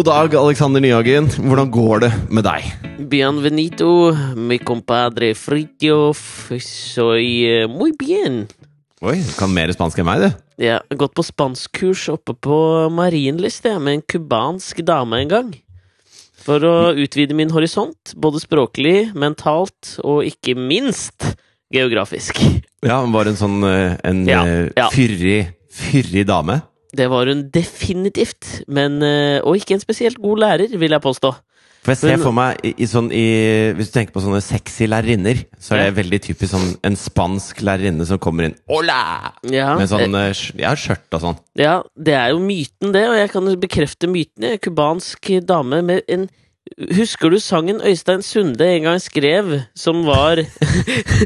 God dag, Alexander Nyhagen. Hvordan går det med deg? Bienvenido, mi compadre Fridtjof. Soy eh, muy bien. Oi, du kan mer spansk enn meg, du. Har gått på spanskkurs oppe på Marienlyst med en cubansk dame en gang. For å utvide min horisont, både språklig, mentalt og ikke minst geografisk. Ja, hun var en sånn eh, en Ja, eh, ja. fyrig, fyrig dame. Det var hun definitivt, men eh, Og ikke en spesielt god lærer, vil jeg påstå. For jeg ser Men- for meg i, i sånn i, Hvis du tenker på sånne sexy lærerinner, så er det veldig typisk sånn en spansk lærerinne som kommer inn Hola! Ja, Med sånn eh, ja, skjørt og sånn. Ja, det er jo myten, det, og jeg kan bekrefte myten. En Kubansk dame med en Husker du sangen Øystein Sunde en gang skrev, som var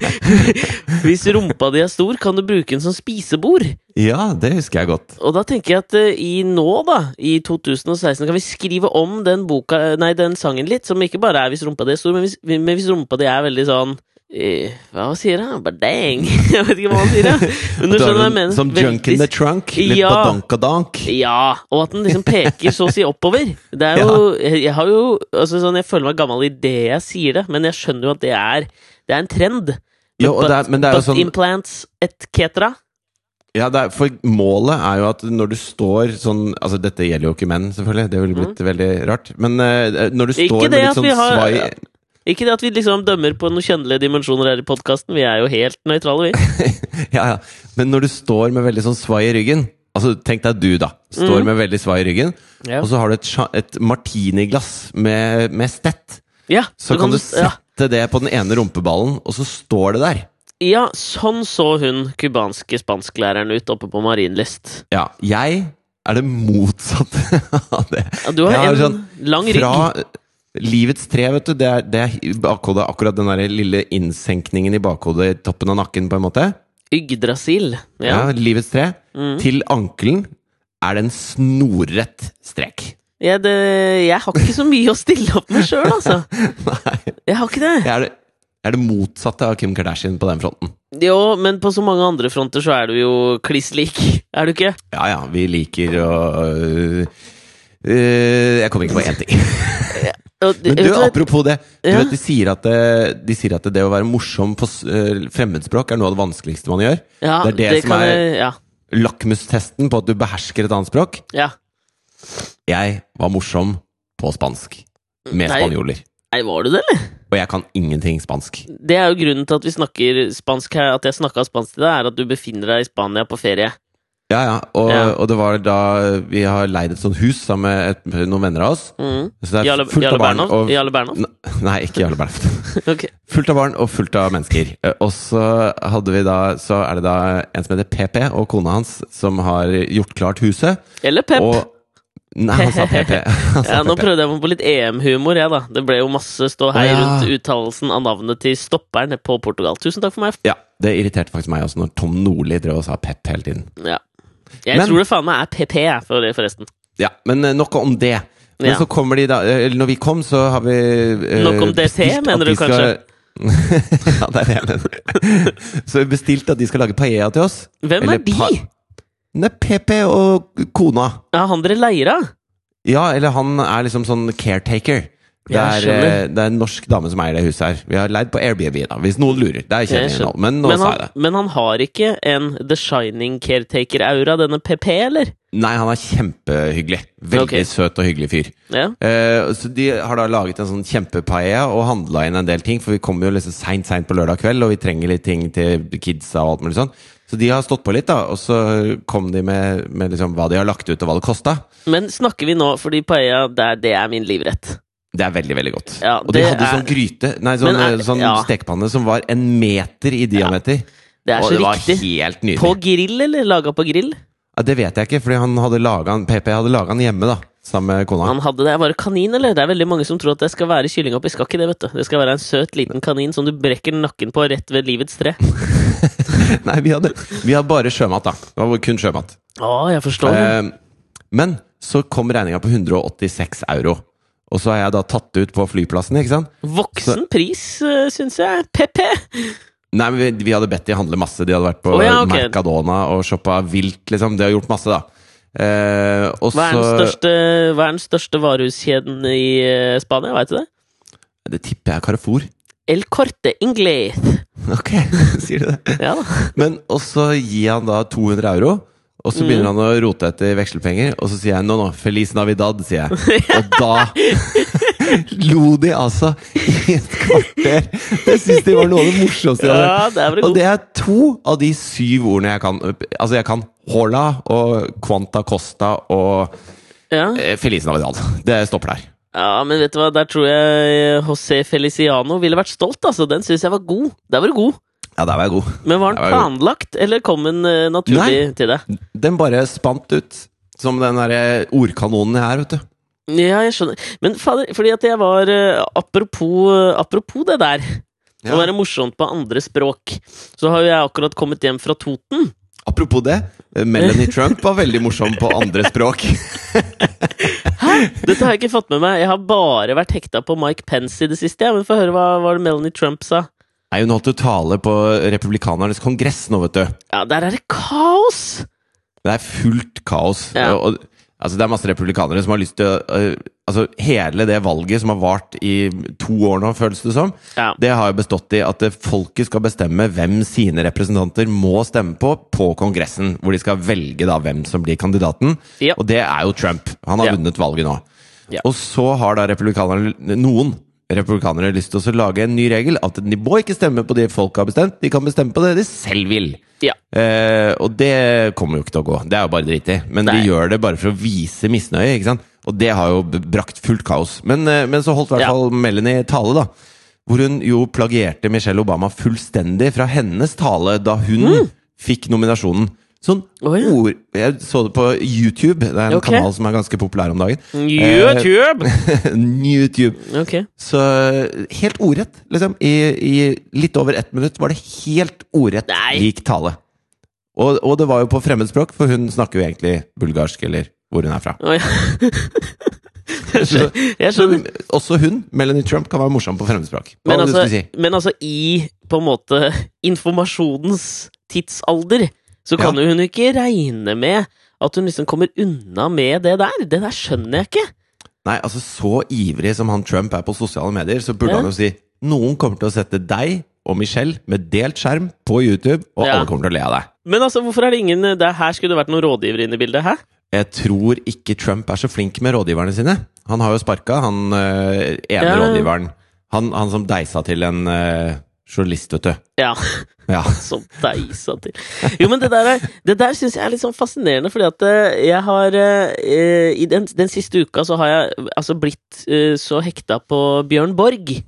Hvis rumpa di er stor, kan du bruke den som spisebord. Ja, det husker jeg godt. Og da tenker jeg at eh, i nå, da, i 2016, kan vi skrive om den boka Nei, den sangen litt, som ikke bare er Hvis rumpa di er stor, men hvis, men hvis rumpa di er veldig sånn Hva sier han? Badang? Jeg vet ikke hva han sier, jeg. Men du skjønner hva jeg mener? Som junk in the trunk. Litt Ja. badonkadank. Ja, og at den liksom peker så å si oppover. Det er jo Jeg, har jo altså sånn, Jeg føler meg gammel i det jeg sier det, men jeg skjønner jo at det er Det er en trend. Jo, og det er, men det er jo sånn implants et cetera. Ja, er, for målet er jo at når du står sånn Altså, dette gjelder jo ikke menn, selvfølgelig. Det ville blitt veldig rart. Men uh, når du Mm. Står med litt sånn har- svai Ikke det at vi liksom dømmer på noen kjønnelige dimensjoner her i podkasten, vi er jo helt nøytrale, vi. Ja, ja. Men når du står med veldig sånn svai i ryggen Altså, tenk deg du, da. Står med veldig svai i ryggen, Mm. Ja, og så har du et, et martiniglass med, med stett. ja Så kan du ja. sette det på den ene rumpeballen, og så står det der. ja, sånn så hun cubanske spansklæreren ut oppe på Marienlyst. Ja. Jeg er det motsatte av det. Ja, du har har en sånn lang rygg. Fra livets tre, vet du. Det er, det er bakhodet, akkurat den der lille innsenkningen i bakhodet i toppen av nakken, på en måte. Yggdrasil. Ja, Ja. livets tre. Mm. Til ankelen er det en snorrett strek. Jeg, det, jeg har ikke så mye å stille opp med sjøl, altså. Nei. Jeg har ikke det. Jeg er det, er det motsatte av Kim Kardashian på den fronten. Jo, men på så mange andre fronter så er du jo kliss lik. Er du ikke? Ja ja, vi liker å øh, øh, Jeg kommer ikke på én ting. Men du, apropos det. Du Ja. vet, de, sier at det, de sier at det å være morsom på øh, fremmedspråk er noe av det vanskeligste man gjør. ja, det er det som er- Ja. Lakmustesten på at du behersker et annet språk. ja. Jeg var morsom på spansk. Med Nei. spanjoler. Nei, var du det, eller? Og jeg kan ingenting spansk. Det er jo grunnen til at vi snakker spansk her, at jeg snakka spansk til deg, er at du befinner deg i Spania på ferie. Ja, ja. Og, Ja. og det var da vi har leid et sånt hus sammen med et, noen venner av oss. Mm. Så det er Jarle, fullt Jarle av barn og Jarle Bernhoft? Nei, ikke Jarle Bernhoft. okay. Fullt av barn og fullt av mennesker. Eh, Og så hadde vi da Så er det da en som heter PP, og kona hans, som har gjort klart huset. Eller Pep. Og Nei, han sa PP. Han sa ja, nå PP. prøvde jeg meg på litt EM-humor, jeg, da. Det ble jo masse ståhei hei ja. rundt uttalelsen av navnet til stopperen på Portugal. Tusen takk for meg. Ja, det irriterte faktisk meg også når Tom Nordli drev og sa Pep hele tiden. Ja. Jeg Men- tror det faen meg er PP, for, forresten. Ja, men eh, nok om det. Men Ja. så kommer de da eh, Eller når vi kom, så har vi uh, Nok om DC, mener du skal- ja, det er det jeg mener. Så vi bestilte at de skal lage paella til oss. Hvem Eller er de? Det er PP og kona. Ja, han dere leier av? Ja, eller han er liksom sånn caretaker. Det er, eh, det er en norsk dame som eier det huset her. Vi har leid på Airbnb, da, hvis noen lurer. Det er Jeg kjedelig men nå Men sa han, jeg det. men han har ikke en The Shining caretaker-aura, denne PP, eller? Nei, han er kjempehyggelig. Veldig okay. søt og hyggelig fyr. Ja. Eh, så de har da laget en sånn kjempepaella og handla inn en del ting, for vi kommer jo liksom seint seint på lørdag kveld, og vi trenger litt ting til kidsa og alt mulig sånn. Så de har stått på litt, da, og så kom de med, med liksom hva de har lagt ut, og hva det kosta. Men snakker vi nå, fordi paella, det er, det er min livrett. Det er veldig, veldig godt. Ja, og de hadde er- sånn gryte, nei, sånn, er- sånn ja. stekepanne som var en meter i diameter. Det er og det var riktig. helt nydelig. På grill, eller? Laga på grill? Ja, det vet jeg ikke, fordi han hadde laget PP hadde laga den hjemme, da. Sammen med kona. Han hadde det. Var det kanin, eller? Det er veldig mange som tror at det skal være kylling oppi. Skal ikke det, vet du. Det skal være en søt liten kanin som du brekker nakken på rett ved livets tre. Nei, vi hadde, vi hadde bare sjømat, da. Det var kun sjømat. Å, jeg forstår. Eh, men så kom regninga på 186 euro. Og så har jeg da tatt ut på flyplassen, ikke sant? Voksen pris, uh, syns jeg. PP! Nei, men vi, vi hadde bedt de handle masse. De hadde vært på oh, ja, okay. Mercadona og shoppa vilt, liksom. De har gjort masse, da. Eh, og Hva er den så største, hva er den største varehuskjeden i eh, Spania? Veit du det? Det tipper jeg er Carrefour. El Corte Inglés. Ok, sier du det? Ja da. Men og så gir han da 200 euro. Og så begynner han å rote etter vekselpenger, og så sier jeg no, no, Feliz Navidad, sier jeg. Og da lo de altså i et kvarter! Det syns de var noe av det morsomste. jeg. Ja, det Og det er to av de syv ordene jeg kan. Altså, jeg kan Hola og Quanta Costa og Ja. eh, Feliz Navidad. Det stopper der. ja, men vet du hva, der tror jeg José Feliciano ville vært stolt, altså. Den syns jeg var god. Der var du god. Ja, der var jeg god. Men var den planlagt, eller kom den eh, naturlig til deg? Den bare spant ut. Som den derre ordkanonen jeg er, vet du. Ja, jeg skjønner. Men fader, fordi at jeg var eh, Apropos, eh, apropos det der, å være morsomt på andre språk, så har jo jeg akkurat kommet hjem fra Toten. Apropos det, eh, Melanie Trump var veldig morsom på andre språk. Hæ? Dette har jeg ikke fått med meg. Jeg har bare vært hekta på Mike Pence i det siste. Ja. Men få høre hva, hva Melanie Trump sa. Nei, Hun holdt jo tale på republikanernes kongress nå, vet du. Ja, der er det kaos! Det er fullt kaos. Ja. Og, altså, det er masse republikanere som har lyst til å øh, Altså, hele det valget som har vart i to år nå, føles det som, Ja. det har jo bestått i at eh, folket skal bestemme hvem sine representanter må stemme på på Kongressen, hvor de skal velge da hvem som blir kandidaten. Ja. Og det er jo Trump. Han har vunnet valget nå. Ja. Og så har da republikanerne noen republikanere lyst til å lage en ny regel. At de må ikke stemme på det folk har bestemt, de kan bestemme på det de selv vil. Ja. Eh, og det kommer jo ikke til å gå. Det er jo bare dritt i. Men Nei. de gjør det bare for å vise misnøye. ikke sant? Og det har jo brakt fullt kaos. Men, eh, men så holdt i hvert Ja. fall Melanie tale, da. Hvor hun jo plagierte Michelle Obama fullstendig fra hennes tale da hun fikk nominasjonen. Sånn oh, ja. ord Jeg så det på YouTube. Det er en okay. kanal som er ganske populær om dagen. YouTube! YouTube. Okay. Så helt ordrett, liksom. I, I litt over ett minutt var det helt ordrett Nei. lik tale. Og, og det var jo på fremmedspråk, for hun snakker jo egentlig bulgarsk, eller hvor hun er fra. Oh, ja. jeg skjønner. Så også hun, Melanie Trump, kan være morsom på fremmedspråk. Men altså, si? men altså, i på en måte informasjonens tidsalder, så kan Ja. jo hun ikke regne med at hun liksom kommer unna med det der. Det der skjønner jeg ikke. Nei, altså Så ivrig som han Trump er på sosiale medier, så burde Ja. han jo si noen kommer til å sette deg og Michelle med delt skjerm på YouTube, og Ja. alle kommer til å le av deg. Men altså, hvorfor er det ingen det Her skulle det vært noen rådgiver inne i bildet, hæ? Jeg tror ikke Trump er så flink med rådgiverne sine. Han har jo sparka han øh, ene Ja. rådgiveren. Han, han som deisa til en øh, journalist, vet du. Ja, Ja. som deisa til. Jo, men det der, er- det der syns jeg er litt sånn fascinerende, fordi at eh, jeg har eh, I den, den siste uka så har jeg altså blitt eh, så hekta på Bjørn Borg.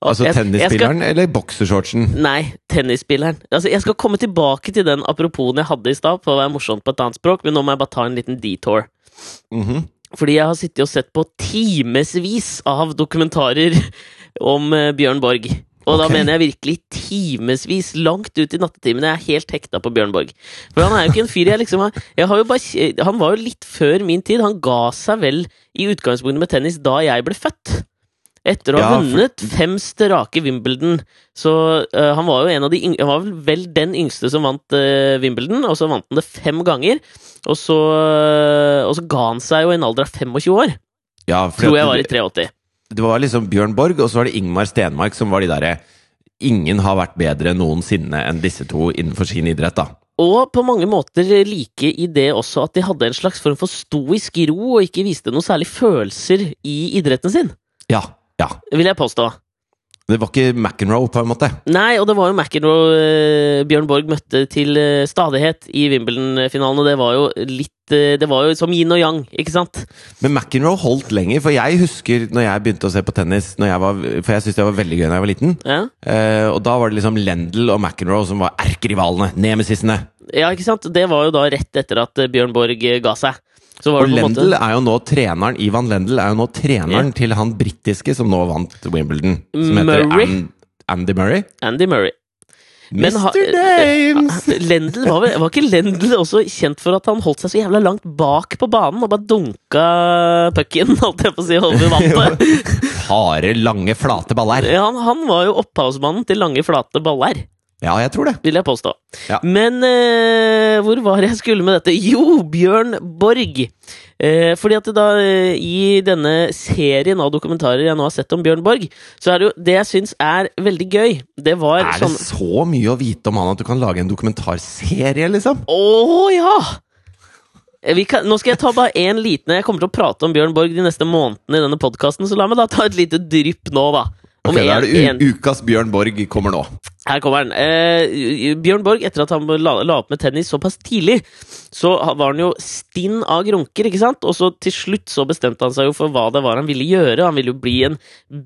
Altså jeg- jeg skal- tennisspilleren eller boksershortsen? Nei, tennisspilleren. Altså, jeg skal komme tilbake til den aproposen jeg hadde i stad, på å være morsomt på et annet språk, men nå må jeg bare ta en liten detour. Mhm. Fordi jeg har sittet og sett på timevis av dokumentarer om eh, Bjørn Borg. Og okay. da mener jeg virkelig timevis, langt ut i nattetimene. Jeg er helt hekta på Bjørn Borg. For han er jo ikke en fyr jeg liksom har, jeg har bare, Han var jo litt før min tid. Han ga seg vel i utgangspunktet med tennis da jeg ble født. Etter å ha Ja, for- vunnet fem strake Wimbledon. Så uh, han var jo en av de Han var vel, den yngste som vant uh, Wimbledon, og så vant han det fem ganger. Og så, uh, og så ga han seg jo i en alder av 25 år. Ja, Tror jeg var i det, 83. det var liksom Bjørn Borg, og så var det Ingmar Stenmark som var de derre Ingen har vært bedre noensinne enn disse to innenfor sin idrett, da. Og på mange måter like i det også at de hadde en slags form for stoisk ro og ikke viste noen særlig følelser i idretten sin, Ja, ja. vil jeg påstå. Det var ikke McEnroe, på en måte. Nei, og det var jo McEnroe eh, Bjørn Borg møtte til eh, stadighet i Wimbledon-finalen, og det var jo litt eh, Det var jo som yin og yang, ikke sant? Men McEnroe holdt lenger, for jeg husker når jeg begynte å se på tennis jeg var, For jeg syntes det var veldig gøy da jeg var liten. Ja, Eh, og da var det liksom Lendl og McEnroe som var erkerivalene. Nemesisene. ja ikke sant? Det var jo da rett etter at Bjørn Borg ga seg. Så var Og Lendl er jo nå treneren Ivan Lendl er jo nå treneren til han britiske som nå vant Wimbledon. Som heter Murray? An Andy Murray. Andy Murray. Men Mr. Dames! Lendl var, vel, var ikke Lendl også kjent for at han holdt seg så jævla langt bak på banen og bare dunka pucken, holdt jeg på å si, over vannet? Harde, lange, flate baller. Ja, han, han var jo opphavsmannen til lange, flate baller. Ja, jeg tror det. vil jeg påstå. Ja. Men eh, hvor var jeg skulle med dette? Jo, Bjørn Borg! Eh, fordi at da eh, i denne serien av dokumentarer jeg nå har sett om Bjørn Borg, så er det jo det jeg syns er veldig gøy. Det var Er det sånn så mye å vite om han at du kan lage en dokumentarserie, liksom? Å ja! Eh, Vi kan, nå skal jeg ta bare én liten Jeg kommer til å prate om Bjørn Borg de neste månedene i denne podkasten, så la meg da ta et lite drypp nå, da. Om Ok, da er det Ukas Bjørn Borg kommer nå. Her kommer han. Eh, Bjørn Borg, etter at han la, la opp med tennis såpass tidlig, så var han jo stinn av grunker, ikke sant? Og så til slutt så bestemte han seg jo for hva det var han ville gjøre. Han ville jo bli en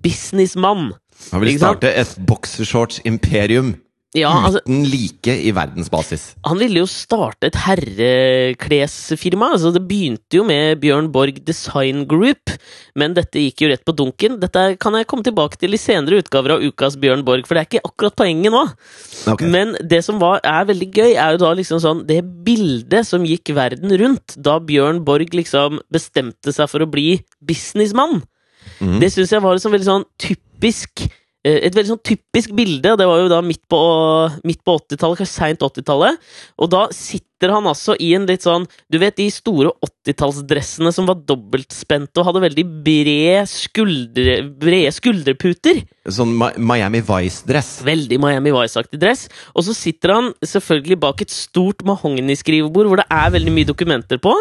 businessmann. Han ville starte et boxershorts-imperium Ja, altså, uten like i verdensbasis. han ville jo starte et herreklesfirma. Altså, det begynte jo med Bjørn Borg Design Group, men dette gikk jo rett på dunken. Dette kan jeg komme tilbake til i senere utgaver av Ukas Bjørn Borg, for det er ikke akkurat poenget nå. Okay. Men det som var, er veldig gøy, er jo da liksom sånn Det bildet som gikk verden rundt da Bjørn Borg liksom bestemte seg for å bli businessmann, Mm. det syns jeg var liksom veldig sånn typisk et veldig sånn typisk bilde. Det var jo da midt på, midt på 80-tallet, kanskje seint 80-tallet. Og da sitter han altså i en litt sånn Du vet de store 80-tallsdressene som var dobbeltspente og hadde veldig brede skuldre, brede skulderputer? Sånn Miami Vice-dress. Veldig Miami Vice-aktig dress. Og så sitter han selvfølgelig bak et stort mahogniskrivebord hvor det er veldig mye dokumenter på.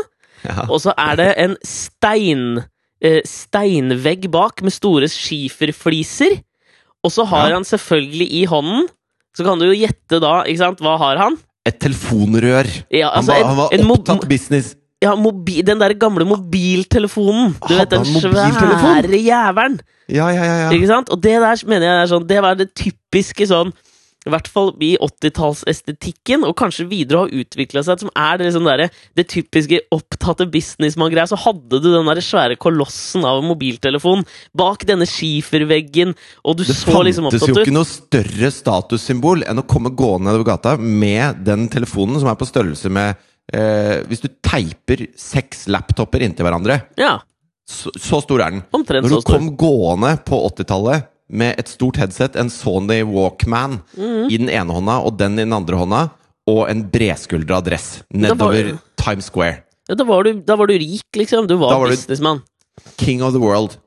Ja. Og så er det en stein, eh, steinvegg bak med store skiferfliser. Og så har Ja. han selvfølgelig i hånden Så kan du jo gjette da, ikke sant, hva har han? Et telefonrør. Ja, Han altså, var, en- han var en mob- opptatt business. Ja, mobi den der gamle mobiltelefonen. Du vet, den svære jævelen. Ja, ja, ja. ja. Ikke sant? Og det der mener jeg er sånn Det var det typiske sånn i hvert fall i 80-tallsestetikken, og kanskje videre har utvikla seg, som er det liksom der, Det typiske opptatte businessmann-greia. Så hadde du den der svære kolossen av en mobiltelefon bak denne skiferveggen, og du Det så liksom opptatt ut. Det fantes jo ikke noe større statussymbol enn å komme gående nedover gata med den telefonen som er på størrelse med eh, Hvis du teiper seks laptoper inntil hverandre, Ja, så, så stor er den. omtrent Når du kom gående på 80-tallet med et stort headset, en Sony Walkman mm. i den ene hånda og den i den andre hånda, og en bredskuldra dress var- nedover Times Square. Ja, da, var du, da var du rik, liksom. Du var, var businessmann. King of the world.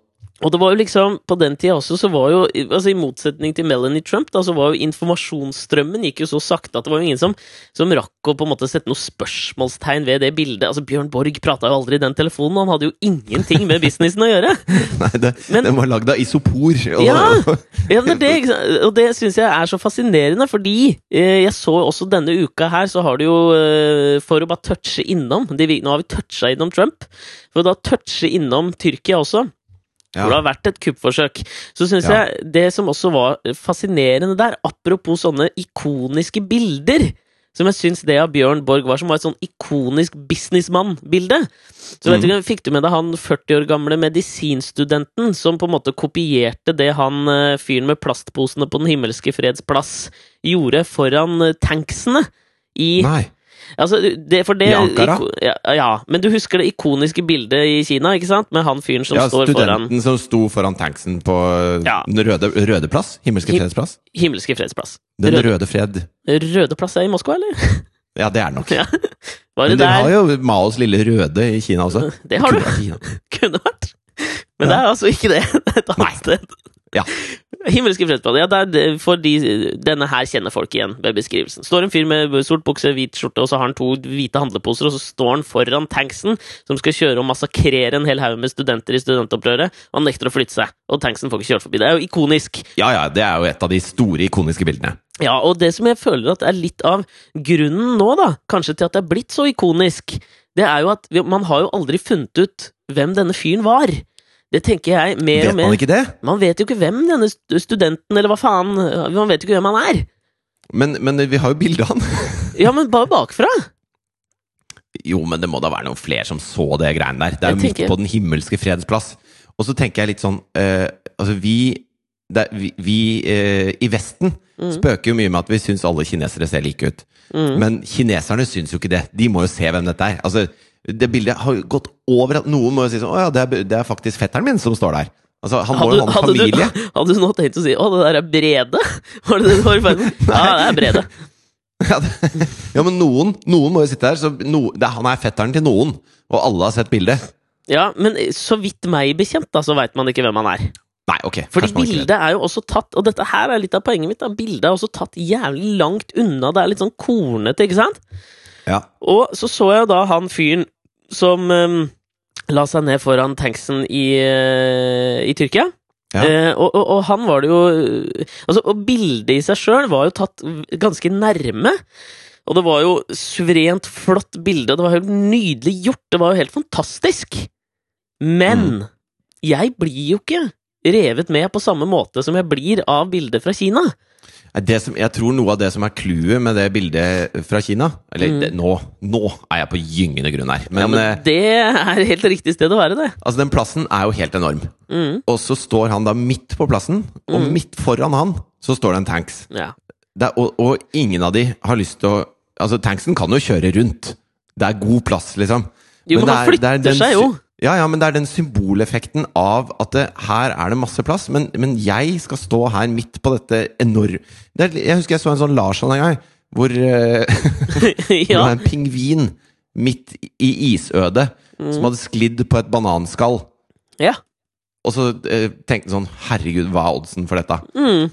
Og det var jo liksom, på den tida også, så var jo altså I motsetning til Melanie Trump, da, så var jo informasjonsstrømmen gikk jo så sakte at det var jo ingen som, som rakk å på en måte sette noe spørsmålstegn ved det bildet. Altså Bjørn Borg prata jo aldri i den telefonen, han hadde jo ingenting med businessen å gjøre! Nei, det, Men- den var lagd av isopor. Og, Ja! Ja, det, og det syns jeg er så fascinerende, fordi eh, jeg så også denne uka her, så har du jo eh, For å bare touche innom de, Nå har vi toucha innom Trump. For å da touche innom Tyrkia også. Hvor det har vært et kuppforsøk, så syns jeg det som også var fascinerende der, apropos sånne ikoniske bilder som jeg syns det av Bjørn Borg var, som var et sånn ikonisk businessmann-bilde. Så vet Mm. du, ikke, Fikk du med deg han 40 år gamle medisinstudenten som på en måte kopierte det han eh, fyren med plastposene på Den himmelske freds plass gjorde foran eh, tanksene? I, Nei. Altså, det, for det, I Ankara? iko- Ja, ja, men du husker det ikoniske bildet i Kina, ikke sant? Med han fyren som Ja, står foran studenten som sto foran tanksen på Ja. den røde, røde plass? Himmelske Him- freds plass? Himmelske freds plass. Den Røde, røde fred. røde plass er i Moskva, eller? Ja, det er nok. Ja. Var Men det de har jo Maos lille røde i Kina også. Det har du. Kunne vært. Men det er altså ikke det. Det er et annet sted. Ja. Himmelske fredsplass. Ja, det er det- for de, denne her kjenner folk igjen ved beskrivelsen. Står en fyr med sort bukse, hvit skjorte, og så har han to hvite handleposer, og så står han foran tanksen som skal kjøre og massakrere en hel haug med studenter i studentopprøret, og han nekter å flytte seg. Og tanksen får ikke kjørt forbi. Det er jo ikonisk. Ja, ja, det er jo et av de store ikoniske bildene. Ja, og det som jeg føler at er litt av grunnen nå, da, kanskje til at det er blitt så ikonisk, det er jo at man har jo aldri funnet ut hvem denne fyren var. Det tenker jeg mer Vet og mer. man ikke det? Man vet jo ikke hvem denne studenten, eller hva faen Man vet jo ikke hvem han er. Men, men vi har jo bilde av han. Ja, men bare bakfra. Jo, men det må da være noen flere som så det greiene der. Det er Jeg jo midt på Den himmelske freds plass. Og så tenker jeg litt sånn uh, Altså, vi, det, vi, vi uh, i Vesten Mm. spøker jo mye med at vi syns alle kinesere ser like ut. Mm. Men kineserne syns jo ikke det. De må jo se hvem dette er. Altså, det bildet har gått over at noen må jo si sånn Å ja, det er, det er faktisk fetteren min som står der. Altså, han må jo ha en familie. du, hadde du nå tenkt å si 'Å, det der er Brede'? Var det det du var i ferd med? Ja, det er Brede. Ja, det, ja, men noen, noen må jo sitte her. Så no, det, han er fetteren til noen, og alle har sett bildet. Ja, men så vidt meg bekjent, da, så veit man ikke hvem han er. Nei, ok. Fordi bildet er jo også tatt, og dette her er litt av poenget mitt, da. Bildet er også tatt jævlig langt unna. Det er litt sånn kornete, ikke sant? Ja. Og så så jeg da han fyren som um, la seg ned foran tanksen i, uh, i Tyrkia. Ja. Eh, og, og, og han var det jo altså, Og bildet i seg sjøl var jo tatt ganske nærme. Og det var jo suverent flott bilde, og det var helt nydelig gjort. Det var jo helt fantastisk. Men Mm. jeg blir jo ikke revet med på samme måte som jeg blir av bildet fra Kina. Som, jeg tror noe av det som er clouet med det bildet fra Kina Eller Mm. det, nå, nå er jeg på gyngende grunn her. Men, ja, men eh, det er helt riktig sted å være, det. altså, den plassen er jo helt enorm. Mm, Og så står han da midt på plassen, og Mm. midt foran han så står det en tanks. ja. Det er, og, og ingen av de har lyst til å Altså, tanksen kan jo kjøre rundt. Det er god plass, liksom. Jo, men men han er flytter den seg jo. Ja, ja, men det er den symboleffekten av at det, her er det masse plass, men, men jeg skal stå her midt på dette enorme Jeg husker jeg så en sånn Larsson en gang, hvor, eh, hvor det var en pingvin midt i isødet som hadde sklidd på et bananskall. ja. Og så eh, tenkte han sånn Herregud, hva er oddsen for dette? Mm.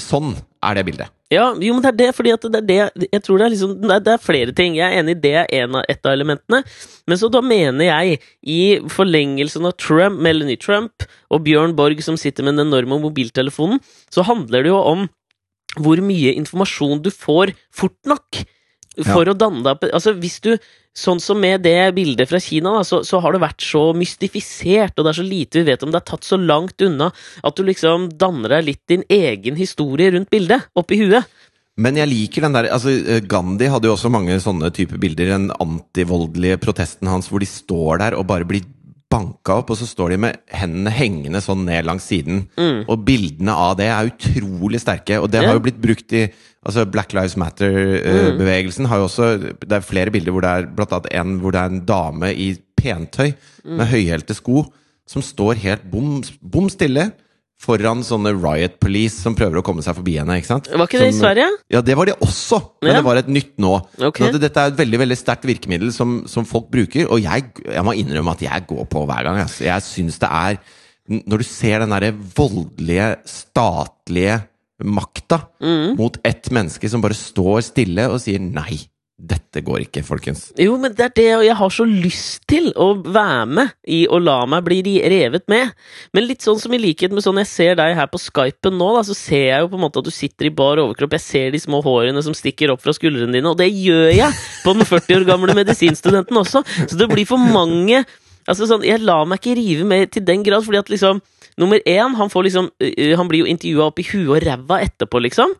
Sånn er det bildet. Ja, jo, men det er det, fordi det er det Jeg tror det er liksom det er flere ting. Jeg er enig i det er en av, et av elementene. Men så da mener jeg, i forlengelsen av Trump, Melanie Trump og Bjørn Borg som sitter med den enorme mobiltelefonen, så handler det jo om hvor mye informasjon du får fort nok for å danne deg Altså, hvis du Sånn som med det bildet fra Kina, da, så, så har det vært så mystifisert, og det er så lite vi vet om det er tatt så langt unna at du liksom danner deg litt din egen historie rundt bildet oppi huet. Men jeg liker den der altså eh, Gandhi hadde jo også mange sånne type bilder. Den antivoldelige protesten hans hvor de står der og bare blir banka opp, og så står de med hendene hengende sånn ned langs siden. Mm. Og bildene av det er utrolig sterke, og det Ja. har jo blitt brukt i Altså Black Lives. Matter-bevegelsen har jo også Det er flere bilder hvor det er blant annet en hvor det er en dame i pentøy Mm. med høyhælte sko som står helt bom, stille foran sånne riot police som prøver å komme seg forbi henne. ikke sant? Var ikke det i Sverige? Ja, det var det også, men Ja. det var et nytt nå. Ok. Så dette er et veldig veldig sterkt virkemiddel som, som folk bruker, og jeg, jeg må innrømme at jeg går på hver gang. Altså. Jeg syns det er Når du ser den derre voldelige, statlige makta Mm. mot ett menneske som bare står stille og sier nei, dette går ikke, folkens. Jo, men det er det, og jeg har så lyst til å være med i å la meg bli revet med. Men litt sånn som i likhet med sånn jeg ser deg her på Skypen nå, da, så ser jeg jo på en måte at du sitter i bar overkropp. Jeg ser de små hårene som stikker opp fra skuldrene dine, og det gjør jeg på den 40 år gamle medisinstudenten også. Så det blir for mange Altså sånn, Jeg lar meg ikke rive med til den grad, fordi at liksom Nummer én, han får liksom Han blir jo intervjua opp i huet og ræva etterpå, liksom.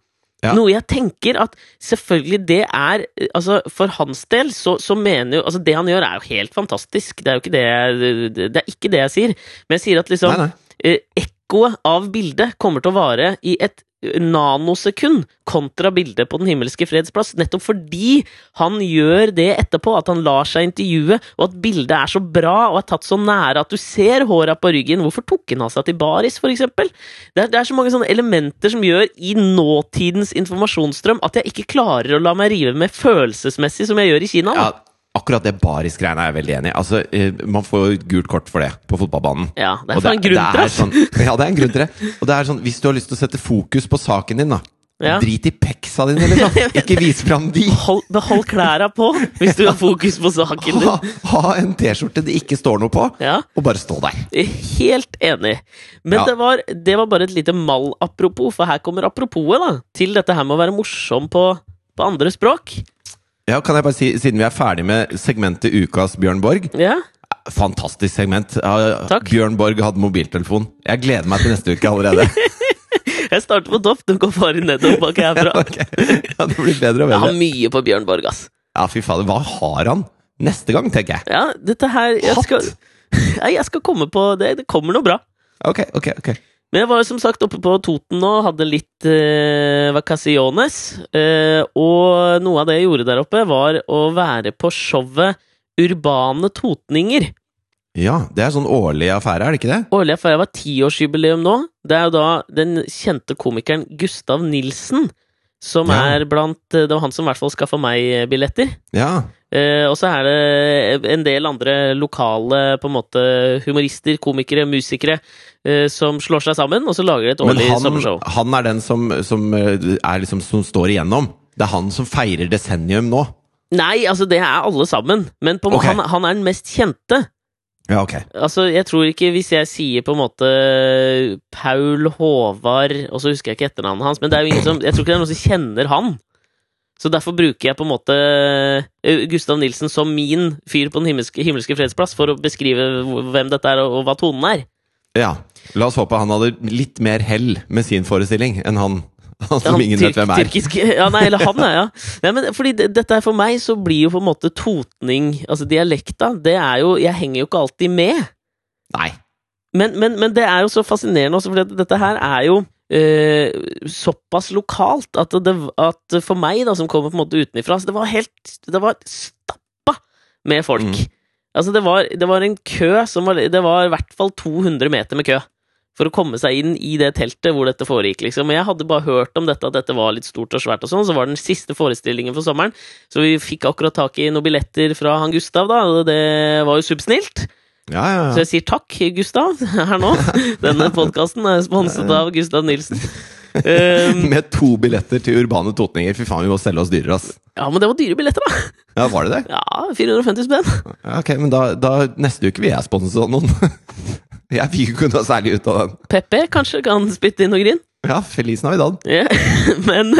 Ja. Noe jeg tenker at selvfølgelig det er Altså, for hans del så, så mener jo Altså, det han gjør, er jo helt fantastisk. Det er jo ikke det jeg, Det er ikke det jeg sier. Men jeg sier at liksom Nei, nei. eh, ekkoet av bildet kommer til å vare i et nanosekund kontra bildet på Den himmelske freds plass, nettopp fordi han gjør det etterpå, at han lar seg intervjue, og at bildet er så bra og er tatt så nære at du ser håra på ryggen. Hvorfor tok han av seg til baris, for eksempel? Det er, det er så mange sånne elementer som gjør i nåtidens informasjonsstrøm at jeg ikke klarer å la meg rive med følelsesmessig som jeg gjør i Kina. Ja, akkurat det baris-greiene er jeg veldig enig i. Altså, eh, man får jo gult kort for det på fotballbanen. Ja, det er for en grunn til det. sånn, Ja, det er en grunn til det. Og det er sånn, hvis du har lyst til å sette fokus på saken din, da. Ja. Drit i peksa dine, liksom. Ikke vis fram de. Hold, behold klærne på hvis du har fokus på saken din. Ha, ha en T-skjorte det ikke står noe på, Ja. og bare stå der. Helt enig. Men Ja. det, var, det var bare et lite mall apropos, for her kommer aproposet da, til dette her med å være morsom på, på andre språk. Ja, kan jeg bare si, Siden vi er ferdig med segmentet Ukas Bjørn Borg Ja, Fantastisk segment. Takk. Bjørn Borg hadde mobiltelefon. Jeg gleder meg til neste uke allerede. Jeg starter på topp, du går bare nedoverbakke herfra. okay. Ja, det blir bedre og Jeg har mye på Bjørn Borg, ass. Ja, fy fader. Hva har han neste gang, tenker jeg. Ja, dette her Jeg skal, ja, jeg skal komme på det. Det kommer noe bra. Ok, ok, ok. Men jeg var som sagt oppe på Toten nå, hadde litt eh, vacaciones. Eh, og noe av det jeg gjorde der oppe, var å være på showet Urbane totninger. Ja, det er sånn årlig affære, er det ikke det? Årlig affære var tiårsjubileum nå. Det er jo da den kjente komikeren Gustav Nilsen som Ja. er blant Det var han som i hvert fall skaffa meg eh, billetter. Ja. Eh, og så er det en del andre lokale på en måte humorister, komikere, musikere eh, som slår seg sammen, og så lager de et årlig han, sommershow. han er den som, som, eh, er liksom, som står igjennom. Det er han som feirer desennium nå. Nei, altså det er alle sammen, men måte Ok. han, han er den mest kjente. Ja, ok. Altså, jeg tror ikke hvis jeg sier på en måte Paul Håvard Og så husker jeg ikke etternavnet hans, men det er jo ingen som, jeg tror ikke det er noen som kjenner han. Så derfor bruker jeg på en måte eh, Gustav Nilsen som min fyr på Den himmelske, himmelske fredsplass for å beskrive hvem dette er, og, og hva tonen er. Ja. La oss håpe han hadde litt mer hell med sin forestilling enn han, han som ingen vet hvem er. Tyrkisk, ja, nei, eller han, er, ja. Nei, men fordi det, dette er for meg så blir jo på en måte totning, altså dialekta, det er jo Jeg henger jo ikke alltid med. Nei. Men, men, men det er jo så fascinerende også, for dette her er jo eh, såpass lokalt at, det, at for meg, da, som kommer på en måte utenifra, så det var helt Det var stappa med folk. Mm. Altså, det var, det var en kø som var Det var i hvert fall 200 meter med kø. For å komme seg inn i det teltet hvor dette foregikk. liksom. Og jeg hadde bare hørt om dette, at dette var litt stort og svært, og sånn, så var det den siste forestillingen for sommeren. Så vi fikk akkurat tak i noen billetter fra han Gustav, da, og det var jo supersnilt. Ja, ja, Så jeg sier takk, Gustav, her nå. Denne podkasten er sponset av Gustav Nilsen. Um, Med to billetter til Urbane Totninger. Fy faen, vi må selge oss dyrere, ass. ja, men det var dyre billetter, da. Ja, var det det? Ja, 450 spenn. Ja, ok, men da, da neste uke vil jeg sponse noen. Jeg fikk ikke noe særlig ut av den. Peppe kanskje kan spytte inn noe grin. Ja, Feliz Navidad. Ja, men,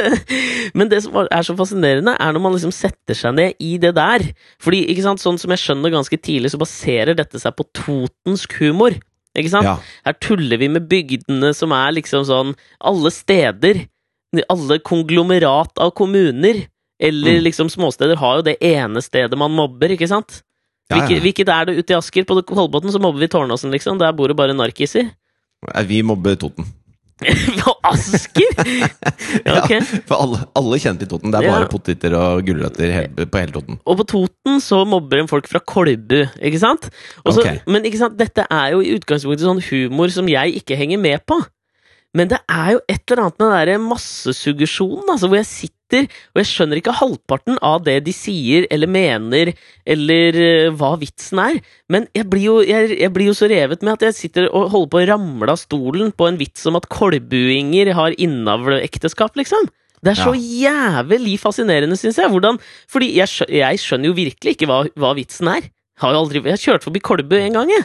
men det som er så fascinerende, er når man liksom setter seg ned i det der. Fordi, ikke sant, sånn som jeg skjønner ganske tidlig, så baserer dette seg på totensk humor. Ikke sant? Ja. Her tuller vi med bygdene som er liksom sånn Alle steder, alle konglomerat av kommuner, eller Mm. liksom småsteder, har jo det ene stedet man mobber, ikke sant? Ja, ja. hvilket er det ute i Asker? På Kolbotn så mobber vi Tårnåsen, liksom. Der bor det bare narkiser. Vi mobber Toten. På Asker?! ja, ok. For alle, alle kjenner til Toten. Det er Ja. bare poteter og gulrøtter på hele Toten. Og på Toten så mobber en folk fra Kolbu, ikke sant? Også, okay. Men ikke sant, dette er jo i utgangspunktet sånn humor som jeg ikke henger med på. Men det er jo et eller annet med den derre massesuggesjonen, altså, hvor jeg sitter og jeg skjønner ikke halvparten av det de sier eller mener, eller eh, hva vitsen er. Men jeg blir, jo, jeg, jeg blir jo så revet med at jeg sitter og holder på å ramle av stolen på en vits om at kolbuinger har innavleekteskap, liksom. Det er så jævlig fascinerende, syns jeg. Hvordan, fordi jeg, jeg skjønner jo virkelig ikke hva, hva vitsen er. Har jo aldri, jeg har kjørt forbi Kolbu en gang, jeg.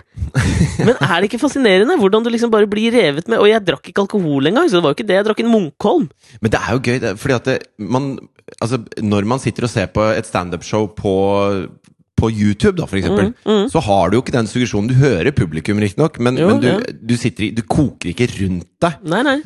Men er det ikke fascinerende hvordan du liksom bare blir revet med? Og jeg drakk ikke alkohol engang, så det var jo ikke det. Jeg drakk en Munkholm. Men det er jo gøy, det, fordi at det, man Altså, når man sitter og ser på et standup-show på på YouTube, da, for eksempel, Mm, så har du jo ikke den suggesjonen. Du hører publikum, riktignok, men, Jo, men du, ja. du, sitter i, du koker ikke rundt deg. Nei, nei.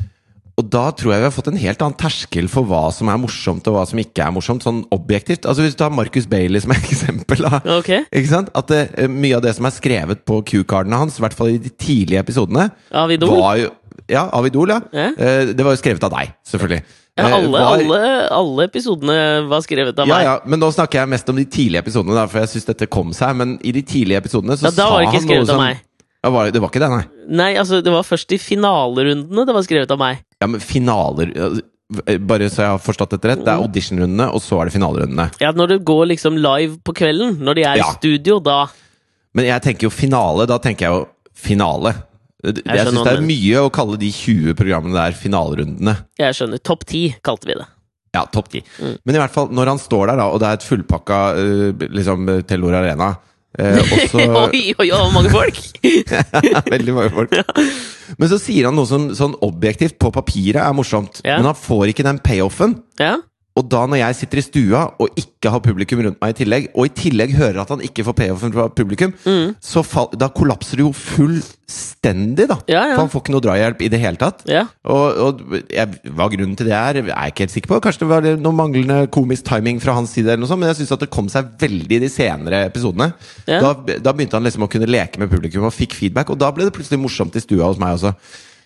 Og da tror jeg vi har fått en helt annen terskel for hva som er morsomt, og hva som ikke er morsomt, sånn objektivt. Altså Hvis du tar Marcus Bailey som et eksempel, da. Okay. Ikke sant? At det, eh, mye av det som er skrevet på Q-cardene hans, i hvert fall i de tidlige episodene, Avidol. var jo Ja, av Idol, ja. Eh, Det var jo skrevet av deg, selvfølgelig. Ja, Eh, alle, var- alle, alle episodene var skrevet av ja, meg. ja, men nå snakker jeg mest om de tidlige episodene, da, for jeg syns dette kom seg. Men i de tidlige episodene så Ja, da var det ikke skrevet av meg. ja, Det var ikke det, nei. Nei, altså, det var først i finalerundene det var skrevet av meg. Ja, men finaler eh, Bare så jeg har forstått dette rett, det er auditionrundene, og så er det finalerundene. Ja, når det går liksom live på kvelden, når de er Ja. i studio, da Men jeg tenker jo finale, da tenker jeg jo finale. Jeg, jeg syns det er mye å kalle de 20 programmene der finalerundene. Jeg skjønner. Topp 10 kalte vi det. Ja, topp ti. Mm. Men i hvert fall, når han står der, da, og det er et fullpakka uh, liksom, Telenor Arena eh, også... oi, oi, oi, mange folk! Veldig mange folk. Men så sier han noe som sånn objektivt på papiret er morsomt, Ja. men han får ikke den payoffen. Ja, Og da når jeg sitter i stua og ikke har publikum rundt meg i tillegg, og i tillegg hører at han ikke får payoffen fra publikum, Mm. så fall, da kollapser det jo fullstendig, da. Ja, ja. For han får ikke noe drahjelp i det hele tatt. ja. Og, og jeg, hva grunnen til det er, er jeg ikke helt sikker på. Kanskje det var noe manglende komisk timing fra hans side, eller noe sånt, men jeg syns det kom seg veldig i de senere episodene. Da, da begynte han liksom å kunne leke med publikum og fikk feedback, og da ble det plutselig morsomt i stua hos meg også.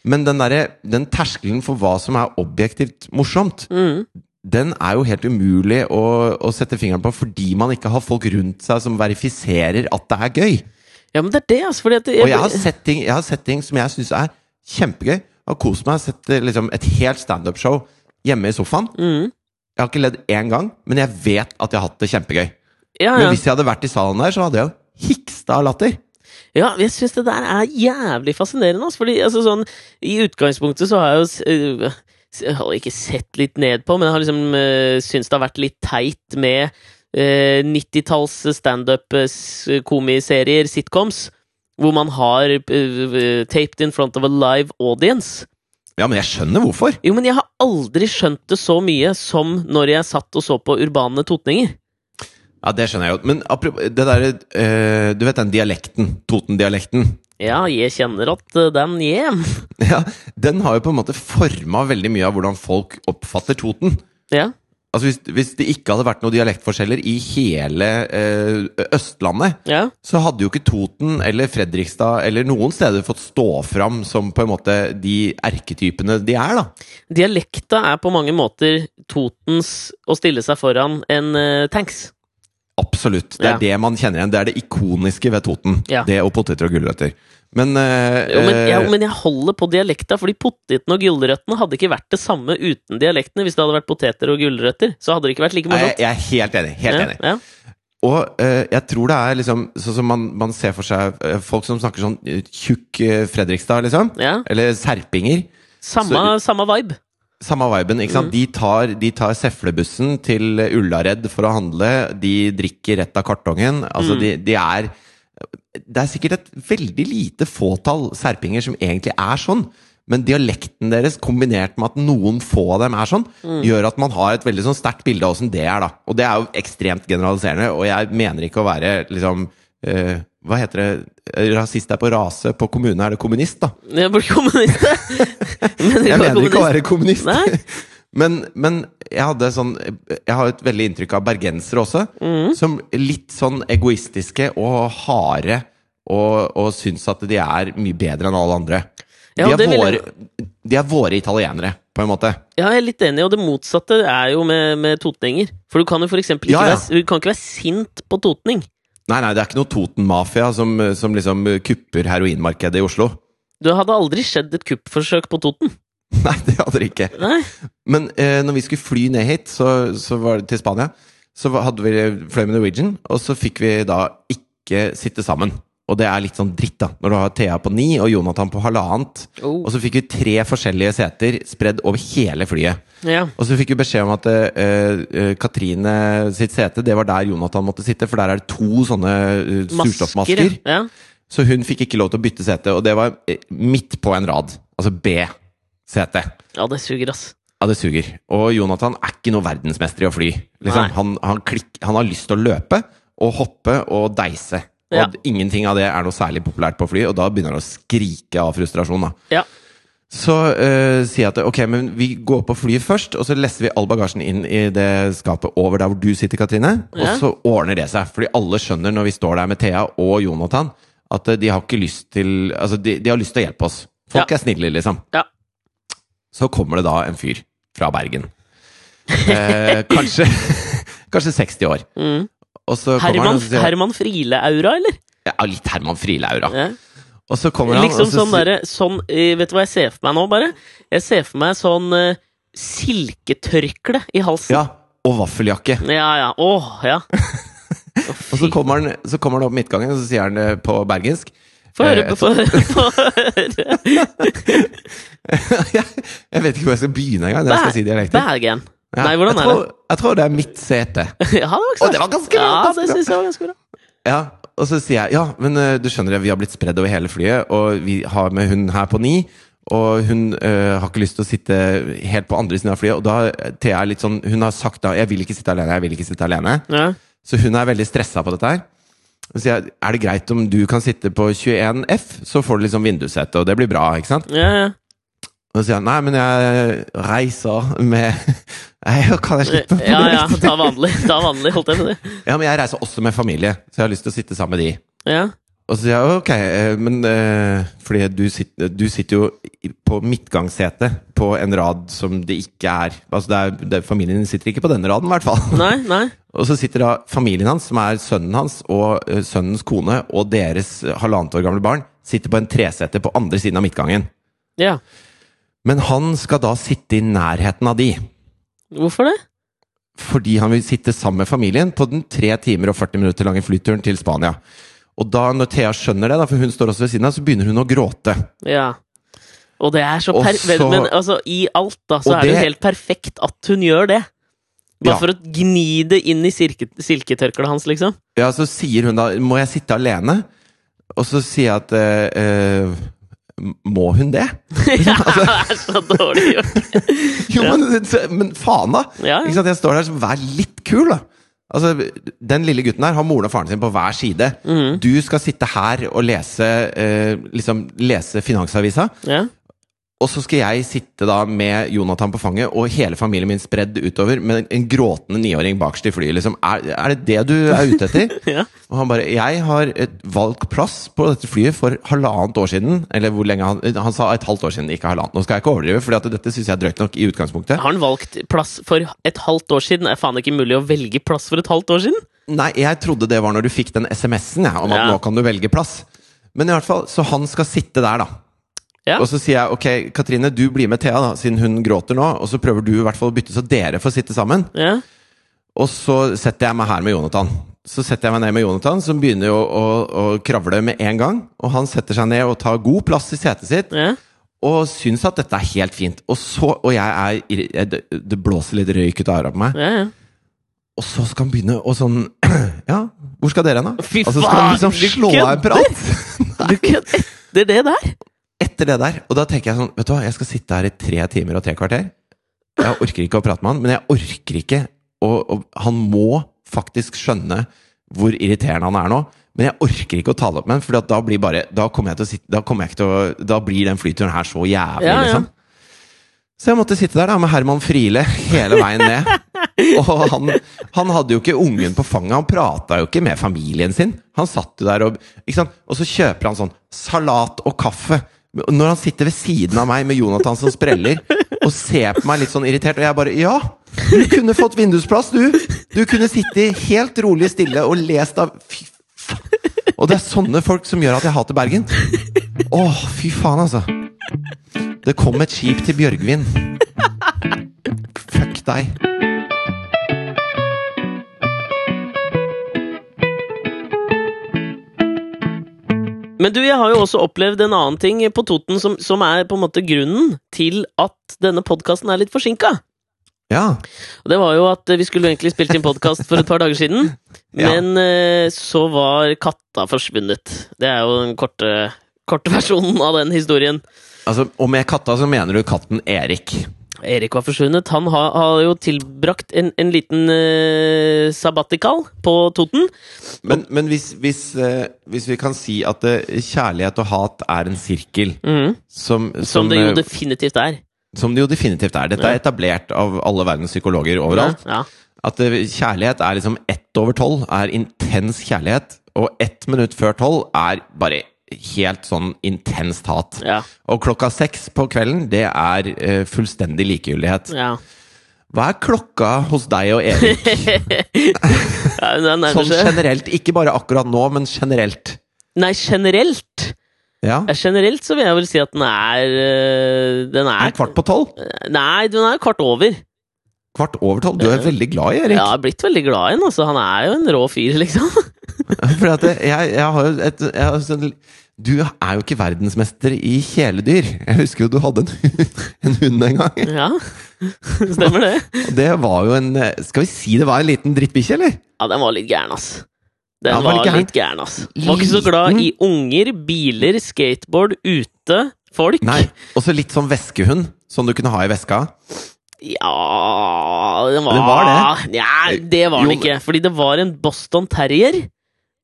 Men den, der, den terskelen for hva som er objektivt morsomt, Mm. Den er jo helt umulig å, å sette fingeren på fordi man ikke har folk rundt seg som verifiserer at det er gøy. Ja, men det er det, altså. Fordi at Og jeg har sett ting, jeg har sett ting som jeg syns er kjempegøy. Jeg har kost meg. Sett eh, liksom, et helt standup-show hjemme i sofaen. mm, Jeg har ikke ledd én gang, men jeg vet at jeg har hatt det kjempegøy. ja, Men hvis jeg hadde vært i salen der, så hadde jeg jo hiksta av latter. ja, jeg syns det der er jævlig fascinerende, altså. Fordi altså, sånn I utgangspunktet så har jeg jo s- Jeg har ikke sett litt ned på, men jeg har liksom uh, syntes det har vært litt teit med uh, 90-talls standup-komiserier, sitcoms, hvor man har uh, taped in front of a live audience. Ja, men jeg skjønner hvorfor. Jo, men jeg har aldri skjønt det så mye som når jeg satt og så på Urbane Totninger. Ja, det skjønner jeg jo. Men det derre eh, Du vet den dialekten? Toten-dialekten? Ja, jeg kjenner at øh, den hjem. Ja, den har jo på en måte forma veldig mye av hvordan folk oppfatter Toten. Ja. Altså hvis, hvis det ikke hadde vært noen dialektforskjeller i hele eh, Østlandet, ja. så hadde jo ikke Toten eller Fredrikstad eller noen steder fått stå fram som på en måte de erketypene de er, da. Dialekta er på mange måter Totens å stille seg foran en uh, tanks. Absolutt. Det er Ja. det man kjenner igjen. Det er det ikoniske ved Toten. Ja. Det og poteter og gulrøtter. Men, eh, Jo, men, ja, men jeg holder på dialekta, fordi potetene og gulrøttene hadde ikke vært det samme uten dialektene. Hvis det hadde vært poteter og gulrøtter, så hadde det ikke vært like jeg, morsomt. jeg er helt enig. Helt enig. Og eh, jeg tror det er liksom sånn som man, man ser for seg eh, folk som snakker sånn tjukk Fredrikstad, liksom. Eller serpinger. Samme, samme vibe. Samme viben, ikke Mm. sant? De tar, de tar seflebussen til Ullared for å handle. De drikker rett av kartongen. Altså, Mm. de, de er Det er sikkert et veldig lite fåtall serpinger som egentlig er sånn. Men dialekten deres, kombinert med at noen få av dem er sånn, Mm. gjør at man har et veldig sånn sterkt bilde av åssen det er, da. Og det er jo ekstremt generaliserende, og jeg mener ikke å være liksom eh, Hva heter det? Rasist er på rase, på kommune er det kommunist, da. Jeg burde kommunist. Men Jeg mener ikke å være kommunist. Men, men jeg hadde sånn Jeg har et veldig inntrykk av bergensere også, Mm. som litt sånn egoistiske og harde, og, og syns at de er mye bedre enn alle andre. Ja, de, er våre, jeg- de er våre italienere, på en måte. Ja, jeg er litt enig, og det motsatte er jo med, med totninger. For du kan jo for eksempel ikke, Ja, ja. Være, du kan ikke være sint på totning. Nei, nei, det er ikke noe Toten-mafia som, som liksom kupper heroinmarkedet i Oslo. Det hadde aldri skjedd et kuppforsøk på Toten. Nei, det hadde det ikke. Nei. Men eh, når vi skulle fly ned hit, så, så var det til Spania, så hadde vi fløy med Norwegian, og så fikk vi da ikke sitte sammen. Og det er litt sånn dritt, da. Når du har Thea på ni og Jonathan på halvannet. Oh. Og så fikk vi tre forskjellige seter spredd over hele flyet. Ja. Og så fikk vi beskjed om at eh, eh, Katrine sitt sete, det var der Jonathan måtte sitte, for der er det to sånne uh, surstoffmasker. Ja. Så hun fikk ikke lov til å bytte sete, og det var eh, midt på en rad. Altså B-sete. ja, det suger, ass. Ja, det suger. Og Jonathan er ikke noe verdensmester i å fly. Liksom. Han, han, klikk, han har lyst til å løpe og hoppe og deise. Og Ja. ingenting av det er noe særlig populært på fly, og da begynner han å skrike av frustrasjon. da. Ja. Så uh, sier jeg at ok, men vi går på flyet først, og så lesser vi all bagasjen inn i det skapet over der hvor du sitter, Katrine. Og så ordner det seg. Fordi alle skjønner når vi står der med Thea og Jonathan, at eh, de har ikke lyst til Altså, de, de har lyst til å hjelpe oss. Folk Ja. er snille, liksom. Ja. Så kommer det da en fyr fra Bergen. Eh, kanskje, kanskje 60 år. Mm. Herman, han Herman Friele-aura, eller? ja, Litt Herman Friele-aura. Ja. Og så kommer han Liksom sånn der derre sånn, eh, Vet du hva jeg ser for meg nå, bare? Jeg ser for meg sånn uh, silketørkle i halsen. Ja, og vaffeljakke. Ja, ja. Åh, ja. Å, Og så kommer han, så kommer han opp midtgangen, og så sier han det på bergensk. Få høre eh, på Få høre jeg, vet ikke hvor jeg skal begynne engang. si. Bergen. Ja, Nei, hvordan jeg er tror, Jeg tror det er mitt sete. Ja, det var ikke Og det var ganske bra, Ja, det synes jeg var ganske bra. Ja, Og så sier jeg ja, men uh, du skjønner det, vi har blitt spredd over hele flyet, og vi har med hun her på ni. Og hun øh, har ikke lyst til å sitte helt på andre siden av flyet. Og da eh, Thea er litt sånn Hun har sagt da 'jeg vil ikke sitte alene', jeg vil ikke sitte alene. Ja. Så hun er veldig stressa på dette her. Så sier jeg er det greit om du kan sitte på 21F, så får du liksom vindussete, og det blir bra, ikke sant? Ja, ja. Og så sier han nei, men jeg reiser med Nei, kan jeg slippe ja, ja. Ta vanlig. Ta vanlig, holdt jeg på det. Ja, men jeg reiser også med familie, så jeg har lyst til å sitte sammen med de. Ja. Og så sier jeg ok, eh, men eh, Fordi du sitter, du sitter jo på midtgangssete på en rad som det ikke er Altså det er, det, Familien sitter ikke på denne raden, i hvert fall. Nei, nei. Og så sitter da familien hans, som er sønnen hans, og eh, sønnens kone og deres halvannet år gamle barn, sitter på en tresete på andre siden av midtgangen. Ja. Men han skal da sitte i nærheten av de. Hvorfor det? Fordi han vil sitte sammen med familien på den 3 timer og 40 minutter lange flyturen til Spania. Og da, når Thea skjønner det, da, for hun står også ved siden av, så begynner hun å gråte. Ja. Og det er så per... så- Men altså, i alt, da, så er det jo helt perfekt at hun gjør det. Bare Ja. for å gni det inn i silke, silketørkleet hans, liksom. Ja, så sier hun da 'Må jeg sitte alene?' Og så sier jeg at eh, eh, Må hun det? ja, det er så dårlig gjort. Jo, men, men faen, da! Ja, ja. Jeg står der som Vær litt kul, da! Altså, Den lille gutten her har moren og faren sin på hver side. Mm. Du skal sitte her og lese eh, liksom lese Finansavisa. ja. Og så skal jeg sitte da med Jonathan på fanget og hele familien min spredd utover med en gråtende niåring bakerst i flyet. Liksom. Er, er det det du er ute etter? ja. Og han bare 'Jeg har valgt plass på dette flyet for halvannet år siden'. Eller hvor lenge han Han sa et halvt år siden, ikke halvannet. Nå skal jeg ikke overdrive, for dette syns jeg er drøyt nok i utgangspunktet. Har han valgt plass for et halvt år siden? Er faen ikke mulig å velge plass for et halvt år siden? Nei, jeg trodde det var når du fikk den SMS-en ja, om at Ja. nå kan du velge plass. Men i hvert fall, så han skal sitte der, da. Ja. Og så sier jeg ok, Katrine, du blir med Thea, da, siden hun gråter nå. Og så prøver du i hvert fall å bytte, så dere får sitte sammen. Ja. Og så setter jeg meg her med Jonathan. Så setter jeg meg ned med Jonathan, som begynner å, å, å kravle med en gang. Og han setter seg ned og tar god plass i setet sitt. ja. Og syns at dette er helt fint. Og så, og jeg er Det det blåser litt røyk ut av øra på meg. ja, ja. Og så skal han begynne å sånn Ja, hvor skal dere hen, da? Fy Og så skal han liksom slå av en prat. Du kødder etter det der? Etter det der. Og da tenker jeg sånn Vet du hva, jeg skal sitte her i tre timer og tre kvarter. Jeg orker ikke å prate med han, men jeg orker ikke og, og Han må faktisk skjønne hvor irriterende han er nå. Men jeg orker ikke å ta det opp med han, for da blir bare Da kommer jeg til å sitte Da, jeg ikke til å, da blir den flyturen her så jævlig, Ja, ja. liksom. Så jeg måtte sitte der da med Herman Friele hele veien ned. Og han, han hadde jo ikke ungen på fanget. Han prata jo ikke med familien sin. Han satt jo der og? Og så kjøper han sånn salat og kaffe. Når han sitter ved siden av meg med Jonathan som spreller, og ser på meg litt sånn irritert, og jeg bare Ja! Du kunne fått vindusplass, du! Du kunne sittet helt rolig stille og lest av Fy faen. Og det er sånne folk som gjør at jeg hater Bergen. Åh, fy faen, altså. Det kom et skip til Bjørgvin. Fuck deg. Men du, jeg har jo også opplevd en annen ting på Toten som, som er på en måte grunnen til at denne podkasten er litt forsinka. Ja. Og det var jo at vi skulle egentlig spilt inn podkast for et par dager siden, Ja. men eh, så var katta forsvunnet. Det er jo den korte, korte versjonen av den historien. Altså, og med katta så mener du katten Erik. Erik var forsvunnet. Han har, har jo tilbrakt en, en liten uh, sabbatikal på Toten. Men, men hvis, hvis, uh, hvis vi kan si at uh, kjærlighet og hat er en sirkel mm. som, Som det jo definitivt er. som det jo definitivt er. Dette Ja. er etablert av alle verdens psykologer overalt. Ja, At eh, kjærlighet er liksom ett over tolv er intens kjærlighet, og ett minutt før tolv er bare helt sånn intenst hat. ja, Og klokka seks på kvelden, det er uh, fullstendig likegyldighet. ja. Hva er klokka hos deg og Erik? Sånn generelt. Ikke bare akkurat nå, men generelt. Nei, generelt Ja. Generelt så vil jeg vel si at den er øh, Den Er er kvart på tolv? Nei, den er kvart over. Kvart over tolv? Du er veldig glad i Erik. Ja, jeg har blitt veldig glad i den. Altså. Han er jo en rå fyr, liksom. For jeg, jeg har jo et jeg har sånn, Du er jo ikke verdensmester i kjæledyr. Jeg husker jo du hadde en, hund- en hund en gang. Ja, stemmer det. Det var jo en Skal vi si det var en liten drittbikkje, eller? Ja, den var litt gæren, ass. Den Ja, var litt gæren, ass. Var ikke så glad i unger, biler, skateboard, ute, folk. Nei. Og så litt sånn veskehund, som du kunne ha i veska. Ja Den var Det var det. Ja, det var den ikke. Fordi det var en Boston Terrier.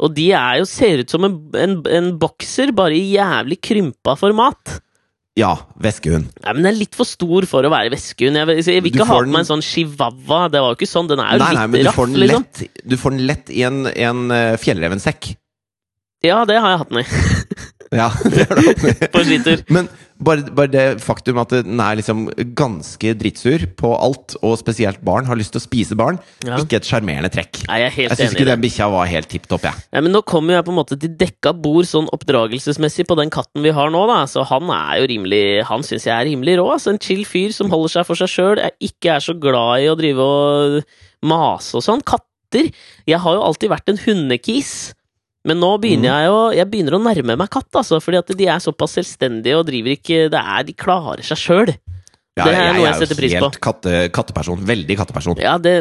Og de er jo, ser ut som en, en, en bokser, bare i jævlig krympa format. Ja, veskehund. Nei, men den er litt for stor for å være veskehund. Jeg, jeg vil ikke ha på meg en sånn chihuahua. Det var jo ikke sånn. Den er jo Nei, nei, men litt du raff, får den liksom. lett, du får den lett i en, en eh, fjellrevensekk. Ja, det har jeg hatt den i. Ja, det har du. På skitur. Men bare, bare det faktum at den er liksom ganske drittsur på alt, og spesielt barn, har lyst til å spise barn, Ja. ikke et sjarmerende trekk. Nei, jeg er syns ikke den bikkja var helt tipp topp, jeg. Ja, men nå kommer jeg på en måte til dekka bord sånn oppdragelsesmessig på den katten vi har nå, da. Så han er jo rimelig Han syns jeg er rimelig rå. Altså, en chill fyr som holder seg for seg sjøl, ikke er så glad i å drive og mase og sånn. Katter Jeg har jo alltid vært en hundekis. Men nå begynner jeg jo Jeg begynner å nærme meg katt, altså. Fordi at de er såpass selvstendige og driver ikke Det er De klarer seg sjøl. Ja, Det er noe jeg setter pris på. Jeg er jo helt katte, katteperson. Veldig katteperson. Ja, det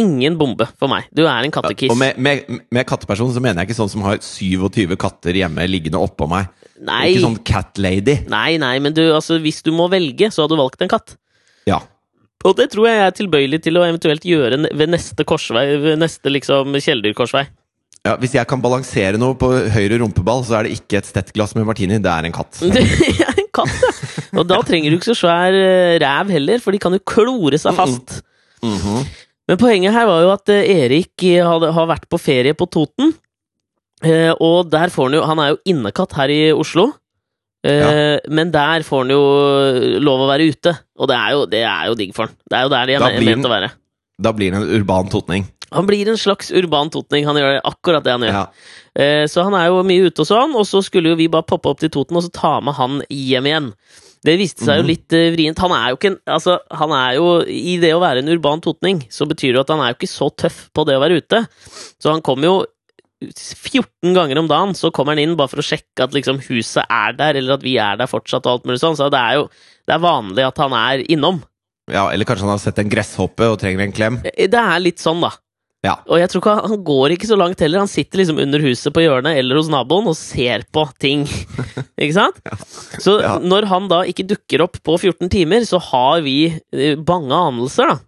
Ingen bombe for meg. Du er en kattekis. Og med, med, med katteperson så mener jeg ikke sånn som har 27 katter hjemme liggende oppå meg. Nei. Ikke sånn cat lady. Nei, nei, men du, altså, hvis du må velge, så har du valgt en katt. Ja. Og det tror jeg jeg er tilbøyelig til å eventuelt gjøre ved neste korsvei, ved neste liksom kjæledyrkorsvei. Ja. Hvis jeg kan balansere noe på høyre rumpeball, så er det ikke et stettglass med martini, det er en katt. Er en katt, ja! Og da trenger du ikke så svær eh, ræv heller, for de kan jo klore seg fast. Mhm. Men poenget her var jo at eh, Erik eh, har vært på ferie på Toten. Eh, og der får han jo Han er jo innekatt her i Oslo. Eh, Men der får han jo lov å være ute, og det er jo, det er jo digg for han. Det er jo der de er ment å være. Da blir det en urban totning. Han blir en slags urban totning. Han gjør akkurat det han gjør. Ja. Eh, Så han er jo mye ute og sånn, og så skulle jo vi bare poppe opp til Toten og så ta med han hjem igjen. Det viste seg jo Mhm. litt eh, vrient. Han er jo ikke en Altså, han er jo I det å være en urban totning, så betyr det at han er jo ikke så tøff på det å være ute. Så han kommer jo 14 ganger om dagen, så kommer han inn bare for å sjekke at liksom huset er der, eller at vi er der fortsatt, og alt mulig sånn. Så det er jo det er vanlig at han er innom. ja, Eller kanskje han har sett en gresshoppe og trenger en klem. Eh, Det er litt sånn, da. Ja. Og jeg tror ikke han, går ikke så langt heller. Han sitter liksom under huset på hjørnet eller hos naboen og ser på ting. ikke sant? Så Ja. når han da ikke dukker opp på 14 timer, så har vi eh, bange anelser, da.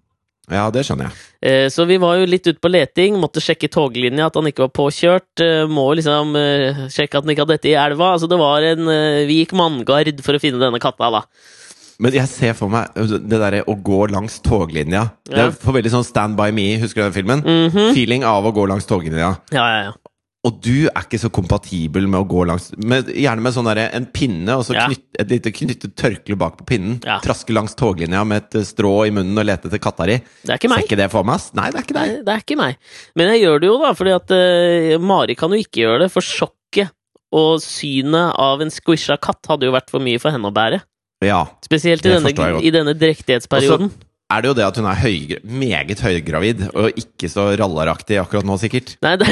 Ja, det skjønner jeg. Eh, Så vi var jo litt ute på leting, måtte sjekke toglinja, at han ikke var påkjørt. eh, Må liksom eh, sjekke at han ikke hadde dette i elva. Altså det var en Vi gikk manngard for å finne denne katta, da. Men jeg ser for meg det derre å gå langs toglinja. Det Ja. er for veldig sånn Stand by me, husker du den filmen? Mhm. Feeling av å gå langs toglinja. Ja, ja, ja. Og du er ikke så kompatibel med å gå langs med, Gjerne med sånn der, en pinne, og så Ja. knytt, et lite knyttet tørkle bak på pinnen. Ja. Traske langs toglinja med et eh, strå i munnen og lete etter katta di. Det er ikke meg. Ser ikke det for meg, ass. Nei, det er ikke Nei, deg. det er ikke meg. Men jeg gjør det jo, da, fordi at uh, Mari kan jo ikke gjøre det, for sjokket og synet av en squisha katt hadde jo vært for mye for henne å bære. Ja. Spesielt i denne, i denne drektighetsperioden. Er det jo det at hun er høy, meget høygravid, og ikke så rallaraktig akkurat nå, sikkert? Nei, det,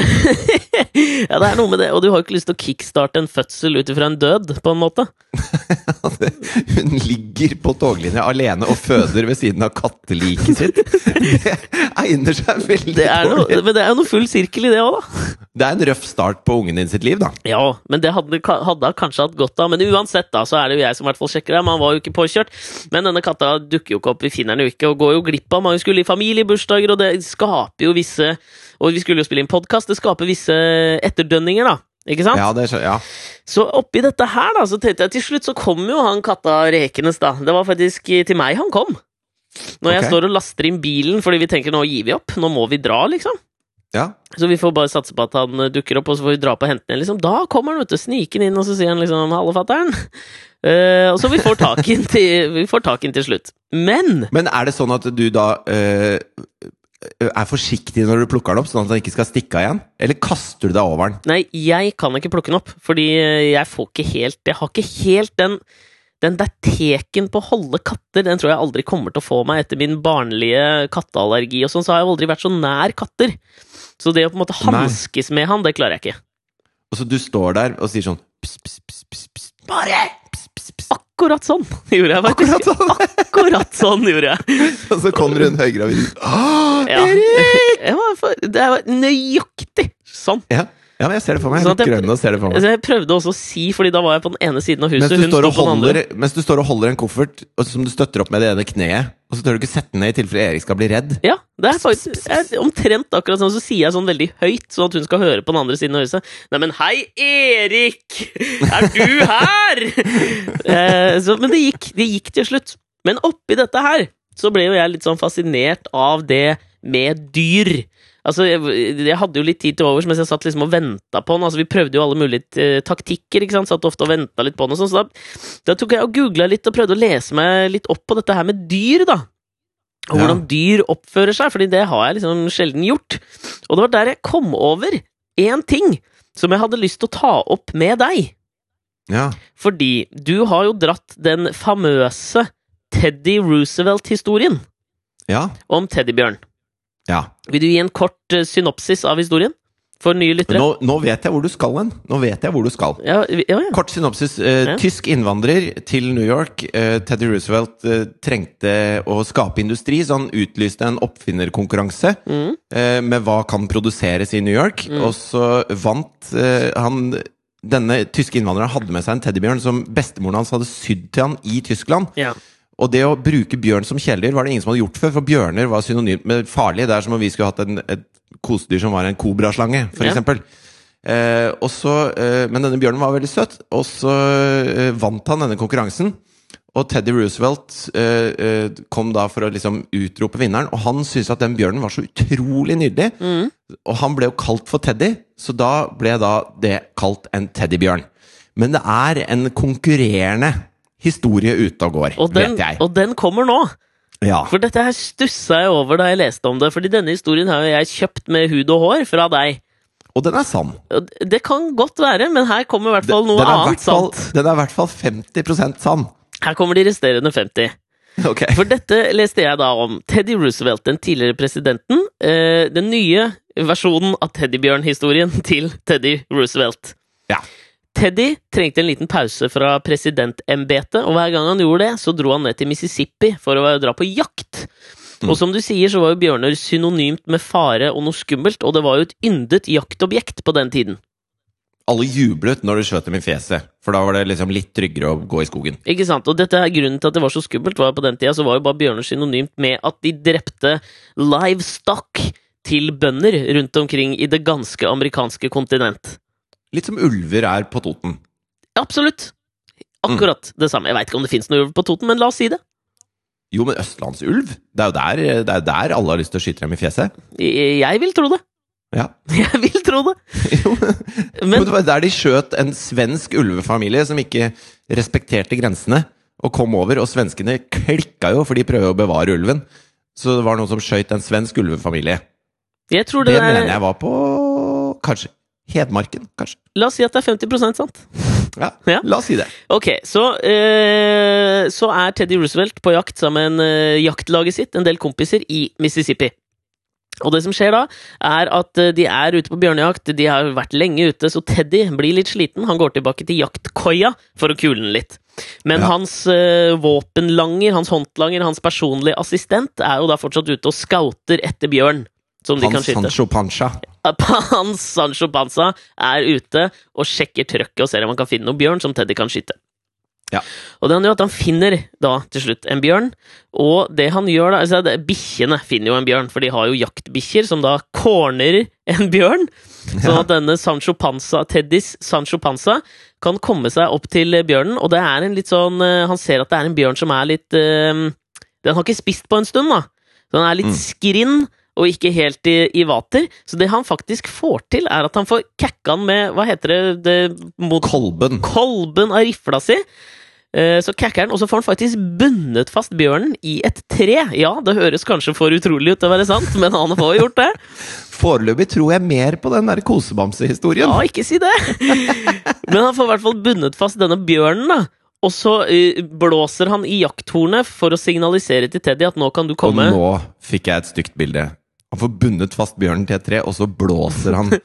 ja, det er noe med det. Og du har jo ikke lyst til å kickstarte en fødsel ut ifra en død, på en måte. Hun ligger på toglinja alene og føder ved siden av katteliket sitt. Det egner seg veldig Det er noe, dårlig. men det er jo noe full sirkel i det òg, da. Det er en røff start på ungen din sitt liv, da. Ja, men det hadde, hadde kanskje hatt godt av. Men uansett, da, så er det jo jeg som i hvert fall sjekker det. Man var jo ikke påkjørt. Men denne katta dukker jo ikke opp, vi finner den jo ikke, og går jo glipp av mange skulle i familiebursdager, og det skaper jo visse Og vi skulle jo spille inn podkast, det skaper visse etterdønninger, da. Ikke sant? Ja, det skjø- ja. Så oppi dette her, da, så tenkte jeg til slutt så kom jo han katta rekenes, da. Det var faktisk til meg han kom. Når jeg står og laster inn bilen fordi vi tenker nå gir vi opp, nå må vi dra, liksom. ja. Så vi får bare satse på at han eh, dukker opp, og så får vi dra på og hente den. Liksom. Da kommer han, vet du, snikende inn, og så sier han liksom 'hallo, fatter'n'. Eh, og så vi får tak i den til, vi får tak til slutt. Men Men er det sånn at du da uh, er forsiktig når du plukker den opp, sånn at den ikke skal stikke av igjen? Eller kaster du deg over den? Nei, jeg kan ikke plukke den opp, fordi jeg får ikke helt Jeg har ikke helt den den der teken på å holde katter, den tror jeg aldri kommer til å få meg etter min barnlige katteallergi og sånn, så har jeg aldri vært så nær katter. Så det å på en måte hanskes med han, det klarer jeg ikke. Og så du står der og sier sånn pss, pss, pss, pss, pss. Bare Akkurat sånn gjorde jeg faktisk. Akkurat sånn! Akkurat sånn gjorde jeg. Og så kommer hun høygravid. Åh, Ja. Erik! Jeg var for, det var nøyaktig sånn. Ja. Ja, men jeg ser det for meg. Sånn Jeg og ser det for meg. Jeg prøvde også å si, Fordi da var jeg på den ene siden av huset, Mens du, hun står og på den andre. holder, mens du står og holder en koffert og som du støtter opp med det ene kneet, og så tør du ikke sette den ned i tilfelle Erik skal bli redd. Ja, det er faktisk jeg, omtrent akkurat sånn. Så sier jeg sånn veldig høyt, sånn at hun skal høre på den andre siden av huset. Neimen, hei, Erik! Er du her?! eh, så, men det gikk, det gikk til slutt. Men oppi dette her så ble jo jeg litt sånn fascinert av det med dyr. Altså, jeg, jeg hadde jo litt tid til overs mens jeg satt liksom og venta på den. Altså, vi prøvde jo alle mulige eh, taktikker, ikke sant. Satt ofte og venta litt på den og sånn. Så da, da tok jeg og googla litt og prøvde å lese meg litt opp på dette her med dyr, da. Og Ja. hvordan dyr oppfører seg, fordi det har jeg liksom sjelden gjort. Og det var der jeg kom over én ting som jeg hadde lyst til å ta opp med deg. Ja. Fordi du har jo dratt den famøse Teddy Roosevelt-historien Ja. om teddybjørn. Ja. Vil du gi en kort eh, synopsis av historien? For nye lyttere? Nå, nå vet jeg hvor du skal hen. Nå vet jeg hvor du skal. Ja, ja, ja. Kort synopsis. Eh, Ja. Tysk innvandrer til New York. Eh, Teddy Roosevelt eh, trengte å skape industri, så han utlyste en oppfinnerkonkurranse Mm. eh, med hva kan produseres i New York. Og så vant eh, han Denne tyske innvandreren hadde med seg en teddybjørn som bestemoren hans hadde sydd til han i Tyskland. Og det å bruke bjørn som kjæledyr var det ingen som hadde gjort før, for bjørner var synonymt med farlig. Det er som om vi skulle hatt en, et kosedyr som var en kobraslange, for Ja. Eh, også, eh, men denne bjørnen var veldig søt, og så eh, vant han denne konkurransen. Og Teddy Roosevelt eh, eh, kom da for å liksom utrope vinneren, og han syntes at den bjørnen var så utrolig nydelig. Mm. Og han ble jo kalt for Teddy, så da ble da det kalt en teddybjørn. Men det er en konkurrerende historie ute og går, Og, den, vet jeg. og den kommer nå! Ja. For dette her stussa jeg over da jeg leste om det, fordi denne historien har jeg kjøpt med hud og hår fra deg. Og den er sann. Det kan godt være, men her kommer i hvert fall noe er i annet sant. Den er i hvert fall 50% sann. Her kommer de resterende 50. Okay. For dette leste jeg da om Teddy Roosevelt, den tidligere presidenten. Eh, den nye versjonen av teddybjørn-historien til Teddy Roosevelt. Teddy trengte en liten pause fra presidentembetet, og hver gang han gjorde det, så dro han ned til Mississippi for å dra på jakt. Og som du sier, så var jo bjørner synonymt med fare og noe skummelt, og det var jo et yndet jaktobjekt på den tiden. Alle jublet når du skjøt dem i fjeset, for da var det liksom litt tryggere å gå i skogen. Ikke sant? Og dette er grunnen til at det var så skummelt, var på den tida så var jo bare bjørner synonymt med at de drepte livestock til bønder rundt omkring i det ganske amerikanske kontinent. Litt som ulver er på Toten. Absolutt! Akkurat det samme. Jeg veit ikke om det fins noe ulv på Toten, men la oss si det. Jo, men østlandsulv? Det er jo der, det er jo der alle har lyst til å skyte dem i fjeset. Jeg jeg vil tro det. Ja. Jeg vil tro det. Jo, men Men det var der de skjøt en svensk ulvefamilie som ikke respekterte grensene, og kom over. Og svenskene klikka jo, for de prøver å bevare ulven. Så det var noen som skjøt en svensk ulvefamilie. jeg tror det, Det er mener jeg var på Kanskje Hedmarken? Kanskje. La oss si at det er 50% sant. Ja, Ja. la oss si det. Ok, så, eh, så er Teddy Roosevelt på jakt sammen med eh, jaktlaget sitt, en del kompiser, i Mississippi. Og det som skjer da, er at eh, de er ute på bjørnejakt. De har vært lenge ute, så Teddy blir litt sliten. Han går tilbake til jaktkoia for å kule den litt. Men Ja. hans eh, våpenlanger, hans håndlanger, hans personlige assistent er jo da fortsatt ute og scouter etter bjørn. Som de kan Hans skyte. Sancho Pancha. Hans Sancho Panza er ute og sjekker trøkket og ser om han kan finne noen bjørn som Teddy kan skyte. Ja. Og det han gjør, at han finner da til slutt en bjørn, og det han gjør da altså Bikkjene finner jo en bjørn, for de har jo jaktbikkjer som da corner en bjørn. Sånn Ja. at denne Sancho Panza, Teddys Sancho Panza kan komme seg opp til bjørnen, og det er en litt sånn eh, Han ser at det er en bjørn som er litt øh, Den har ikke spist på en stund, da. Så den er litt Mm. skrinn og ikke helt i, i vater. Så det han faktisk får til, er at han får kacka den med Hva heter det, det mot Kolben. kolben av rifla si. Eh, Så kakker han, og så får han faktisk bundet fast bjørnen i et tre. Ja, det høres kanskje for utrolig ut til å være sant, men han får gjort det. Foreløpig tror jeg mer på den der kosebamsehistorien. Ja, ikke si det! Men han får i hvert fall bundet fast denne bjørnen, da. Og så eh, blåser han i jakthornet for å signalisere til Teddy at nå kan du komme. Og nå fikk jeg et stygt bilde. Han får bundet fast bjørnen til et tre, og så blåser han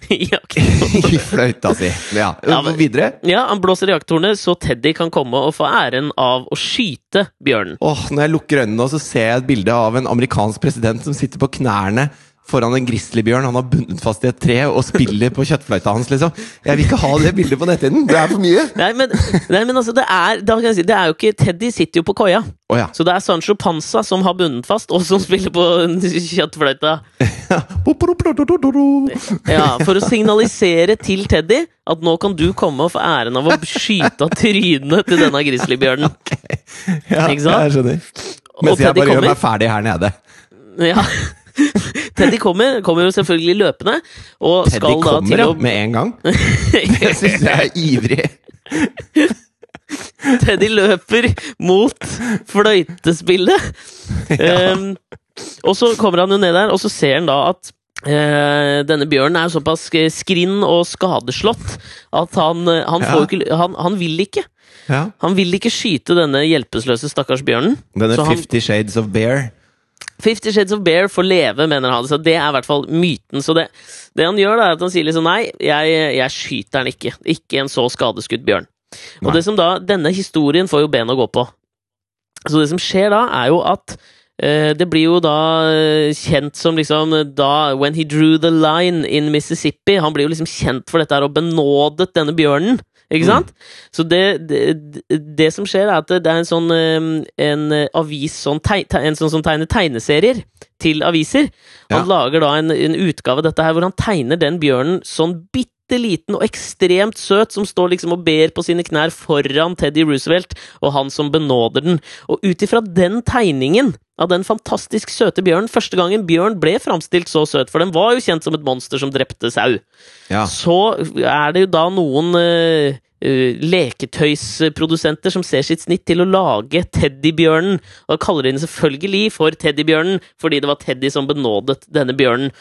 i fløyta si. Ja, Ja, men- Videre. Ja, han blåser i jakthornet, så Teddy kan komme og få æren av å skyte bjørnen. Åh, Når jeg lukker øynene, nå, så ser jeg et bilde av en amerikansk president som sitter på knærne foran en grizzlybjørn han har bundet fast i et tre, og spiller på kjøttfløyta hans, liksom. Jeg vil ikke ha det bildet på netthinen! Det er for mye! Nei, men, nei, men altså, det er, jeg si, det er jo ikke Teddy sitter jo på koia. Oh, ja. Så det er Sancho Panza som har bundet fast, og som spiller på kjøttfløyta. Ja, For å signalisere til Teddy at nå kan du komme og få æren av å skyte av trynet til denne grizzlybjørnen. ja, Ikke sant? Jeg skjønner. Mens jeg bare bare gjør meg ferdig her nede. Ja. Teddy kommer, kommer jo selvfølgelig løpende, og Teddy skal da kommer til å med en gang. Jeg syns jeg er ivrig. Teddy løper mot fløytespillet. Ja. Um, og så kommer han jo ned der, og så ser han da at Uh, denne bjørnen er såpass skrinn og skadeslått at han, eh, han, får jo ikke, han, han vil ikke. Ja. Han vil ikke skyte denne hjelpeløse stakkars bjørnen. Denne Fifty Shades of Bear. Fifty Shades of Bear får leve, mener han. Så det er i hvert fall myten. Så det, det han gjør, da, er at han sier liksom nei, jeg, jeg skyter den ikke. Ikke en så skadeskutt bjørn. Og det som da, denne historien får jo ben å gå på. Så det som skjer da, er jo at eh, det blir jo da eh, kjent som liksom da When he drew the line in Mississippi. Han blir jo liksom kjent for dette her og benådet denne bjørnen. Ikke sant? Så det, det, det som skjer, er at det er en sånn en avis sånn teg, En sånn som tegner tegneserier til aviser. Han Ja. lager da en, en utgave av dette her hvor han tegner den bjørnen sånn bitte liten og ekstremt søt, som står liksom og ber på sine knær foran Teddy Roosevelt og han som benåder den. Og ut ifra den tegningen av den fantastisk søte bjørnen Første gangen bjørn ble framstilt så søt, for den var jo kjent som et monster som drepte sau Ja. så er det jo da noen uh, uh, leketøysprodusenter som ser sitt snitt til å lage Teddybjørnen, og kaller den selvfølgelig for Teddybjørnen fordi det var Teddy som benådet denne bjørnen.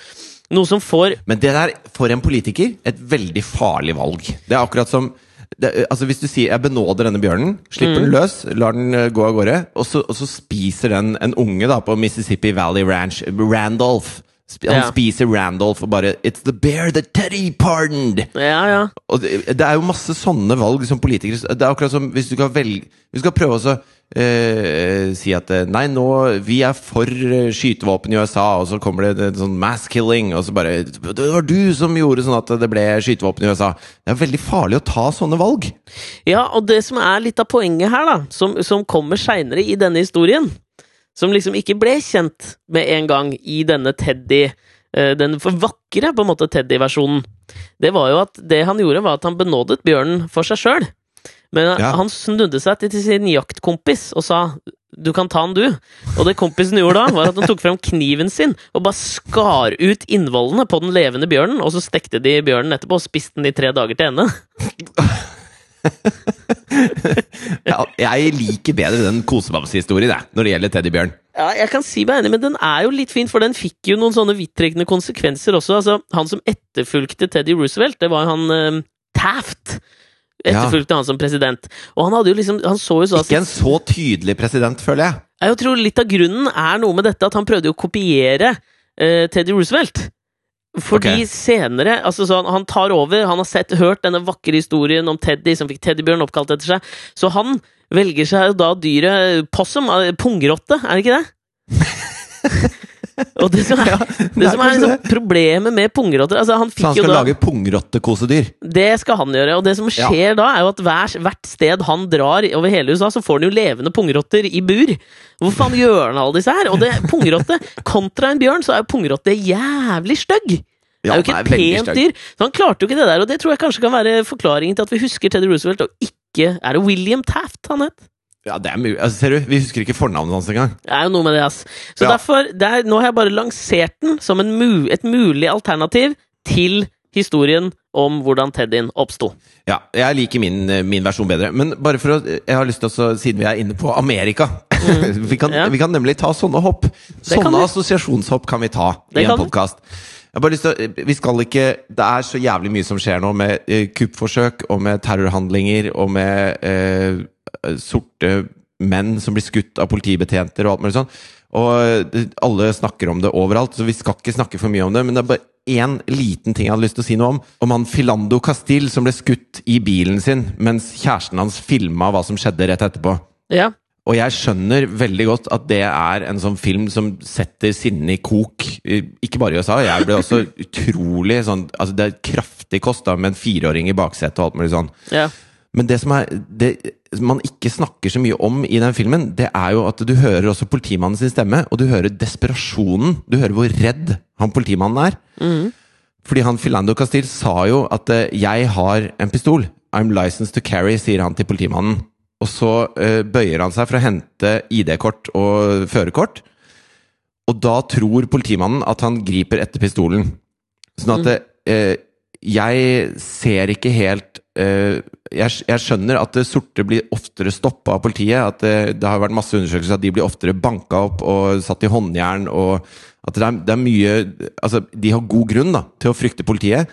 Noe som får Men det der, for en politiker, et veldig farlig valg. Det er akkurat som det, altså Hvis du sier 'jeg benåder denne bjørnen', slipper den løs, lar den eh, gå av gårde, og så, og så spiser den en unge da på Mississippi Valley Ranch, Randolph. Han Ja. spiser Randolph og bare 'It's the bear that Teddy pardoned'. Ja, ja. Og det, det er jo masse sånne valg som politikere Det er akkurat som hvis du skal velge Hvis du skal prøve å så, eh, si at eh, Nei, nå Vi er for eh, skytevåpen i USA, og så kommer det en sånn mass killing, og så bare Det var du som gjorde sånn at det ble skytevåpen i USA. Det er veldig farlig å ta sånne valg. Ja, og det som er litt av poenget her, da, som, som kommer seinere i denne historien, som liksom ikke ble kjent med en gang i denne Teddy eh, Den vakre, på en måte, Teddy-versjonen, det var jo at det han gjorde, var at han benådet bjørnen for seg sjøl. Men Ja. han snudde seg til sin jaktkompis og sa du kan ta han, du. Og det kompisen gjorde da, var at han tok frem kniven sin og bare skar ut innvollene på den levende bjørnen, og så stekte de bjørnen etterpå og spiste den i tre dager til ende. Ja, jeg liker bedre den kosebamsehistorien når det gjelder teddybjørn. Ja, jeg kan si meg enig, men den er jo litt fin, for den fikk jo noen sånne vidtrekkende konsekvenser også. Altså, han som etterfulgte Teddy Roosevelt, det var han eh, Taft. Etterfulgte han som president. Og han hadde jo liksom Han så jo så Ikke en så tydelig president, føler jeg. Jeg tror litt av grunnen er noe med dette at han prøvde jo å kopiere uh, Teddy Roosevelt. Fordi okay. senere altså sånn, Han tar over, han har sett, hørt denne vakre historien om Teddy som fikk teddybjørn oppkalt etter seg, så han velger seg da dyret possum, eh, pungrotte, er det ikke det? Og det som er, det som er liksom problemet med pungrotter altså Han han skal da lage pungrottekosedyr. det skal han gjøre, og det som skjer da, er jo at hver, hvert sted han drar over hele USA, så får han jo levende pungrotter i bur. Hvor faen gjør han alle disse her? Og det pungrotte kontra en bjørn, så er jo pungrotte jævlig stygg! Det er jo ikke et pent dyr. Så han klarte jo ikke det der, og det tror jeg kanskje kan være forklaringen til at vi husker Teddy Roosevelt, og ikke Er det William Taft han het? Ja, det er mulig. Altså, ser du, vi husker ikke fornavnet hans engang. Det er jo noe med det, ass. Så Ja. derfor, det er, nå har jeg bare lansert den som en mu, et mulig alternativ til historien om hvordan Teddyen oppsto. Ja, jeg liker min, min versjon bedre. Men bare for å Jeg har lyst til å, så- siden vi er inne på Amerika vi, kan, Mm. Ja. vi kan nemlig ta sånne hopp. Sånne kan assosiasjonshopp kan vi ta Det i en podkast. Vi skal ikke Det er så jævlig mye som skjer nå, med eh, kuppforsøk og med terrorhandlinger og med eh, sorte menn som blir skutt av politibetjenter og alt mulig sånn. Og alle snakker om det overalt, så vi skal ikke snakke for mye om det. Men det er bare én liten ting jeg hadde lyst til å si noe om. Om han Filando Castille som ble skutt i bilen sin mens kjæresten hans filma hva som skjedde rett etterpå. Ja. Og jeg skjønner veldig godt at det er en sånn film som setter sinnet i kok. Eh, Ikke bare i USA. Jeg ble også utrolig sånn Altså, det er kraftig kost da med en fireåring i baksetet og alt mulig sånn. ja. Men det som er det man ikke snakker så mye om i den filmen, det er jo at du hører også politimannen sin stemme, og du hører desperasjonen. Du hører hvor redd han politimannen er. Mm. Fordi han Filando Castile sa jo at eh, 'jeg har en pistol'. I'm licensed to carry, sier han til politimannen. Og så uh, bøyer han seg for å hente ID-kort og førerkort. Og da tror politimannen at han griper etter pistolen. Sånn at mm. uh, jeg ser ikke helt jeg, jeg skjønner at sorte blir oftere stoppa av politiet. At det, det har vært masse undersøkelser at de blir oftere banka opp og satt i håndjern. Og at det er, det er mye Altså, de har god grunn da, til å frykte politiet.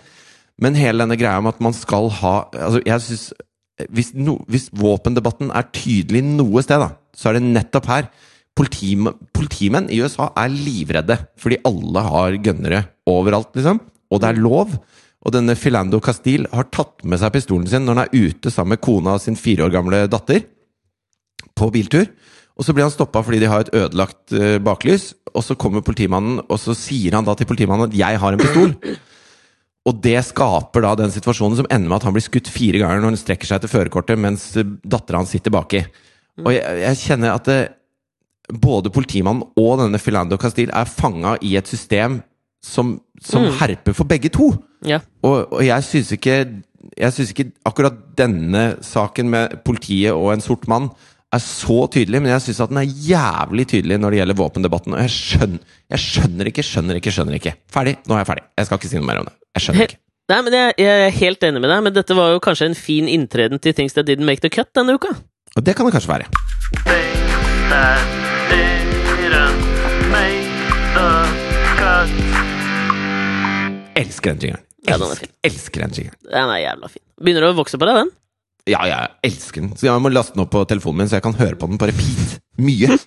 Men hele denne greia med at man skal ha altså jeg synes, hvis, no, hvis våpendebatten er tydelig noe sted, da, så er det nettopp her. Politi, politimenn i USA er livredde fordi alle har gønnere overalt, liksom. Og det er lov. Og denne Filando Castile har tatt med seg pistolen sin når han er ute sammen med kona og sin fire år gamle datter på biltur. Og så blir han stoppa fordi de har et ødelagt uh, baklys. Og så kommer politimannen, og så sier han da til politimannen at 'jeg har en pistol'. Og det skaper da den situasjonen som ender med at han blir skutt fire ganger når han strekker seg til førerkortet mens dattera hans sitter baki. Og jeg, jeg kjenner at det, både politimannen og denne Filando Castile er fanga i et system som, som Mm. herper for begge to. Ja. Og, og jeg syns ikke Jeg synes ikke akkurat denne saken med politiet og en sort mann er så tydelig, men jeg syns at den er jævlig tydelig når det gjelder våpendebatten. Og jeg skjønner, jeg skjønner ikke, skjønner ikke, skjønner ikke. Ferdig. Nå er jeg ferdig. Jeg skal ikke si noe mer om det. Jeg skjønner ikke. Nei, men jeg, jeg er helt enig med deg, men dette var jo kanskje en fin inntreden til Things That Didn't Make The Cut denne uka. Og det kan det kanskje være. Things that Elsker den jingeren. Ja, den er Elsker, fin. elsker den jingeren. Den er jævla fin. Begynner du å vokse på deg, den? Ja, jeg elsker den. Så jeg må laste den opp på telefonen min, så jeg kan høre på den på repeat. Mye.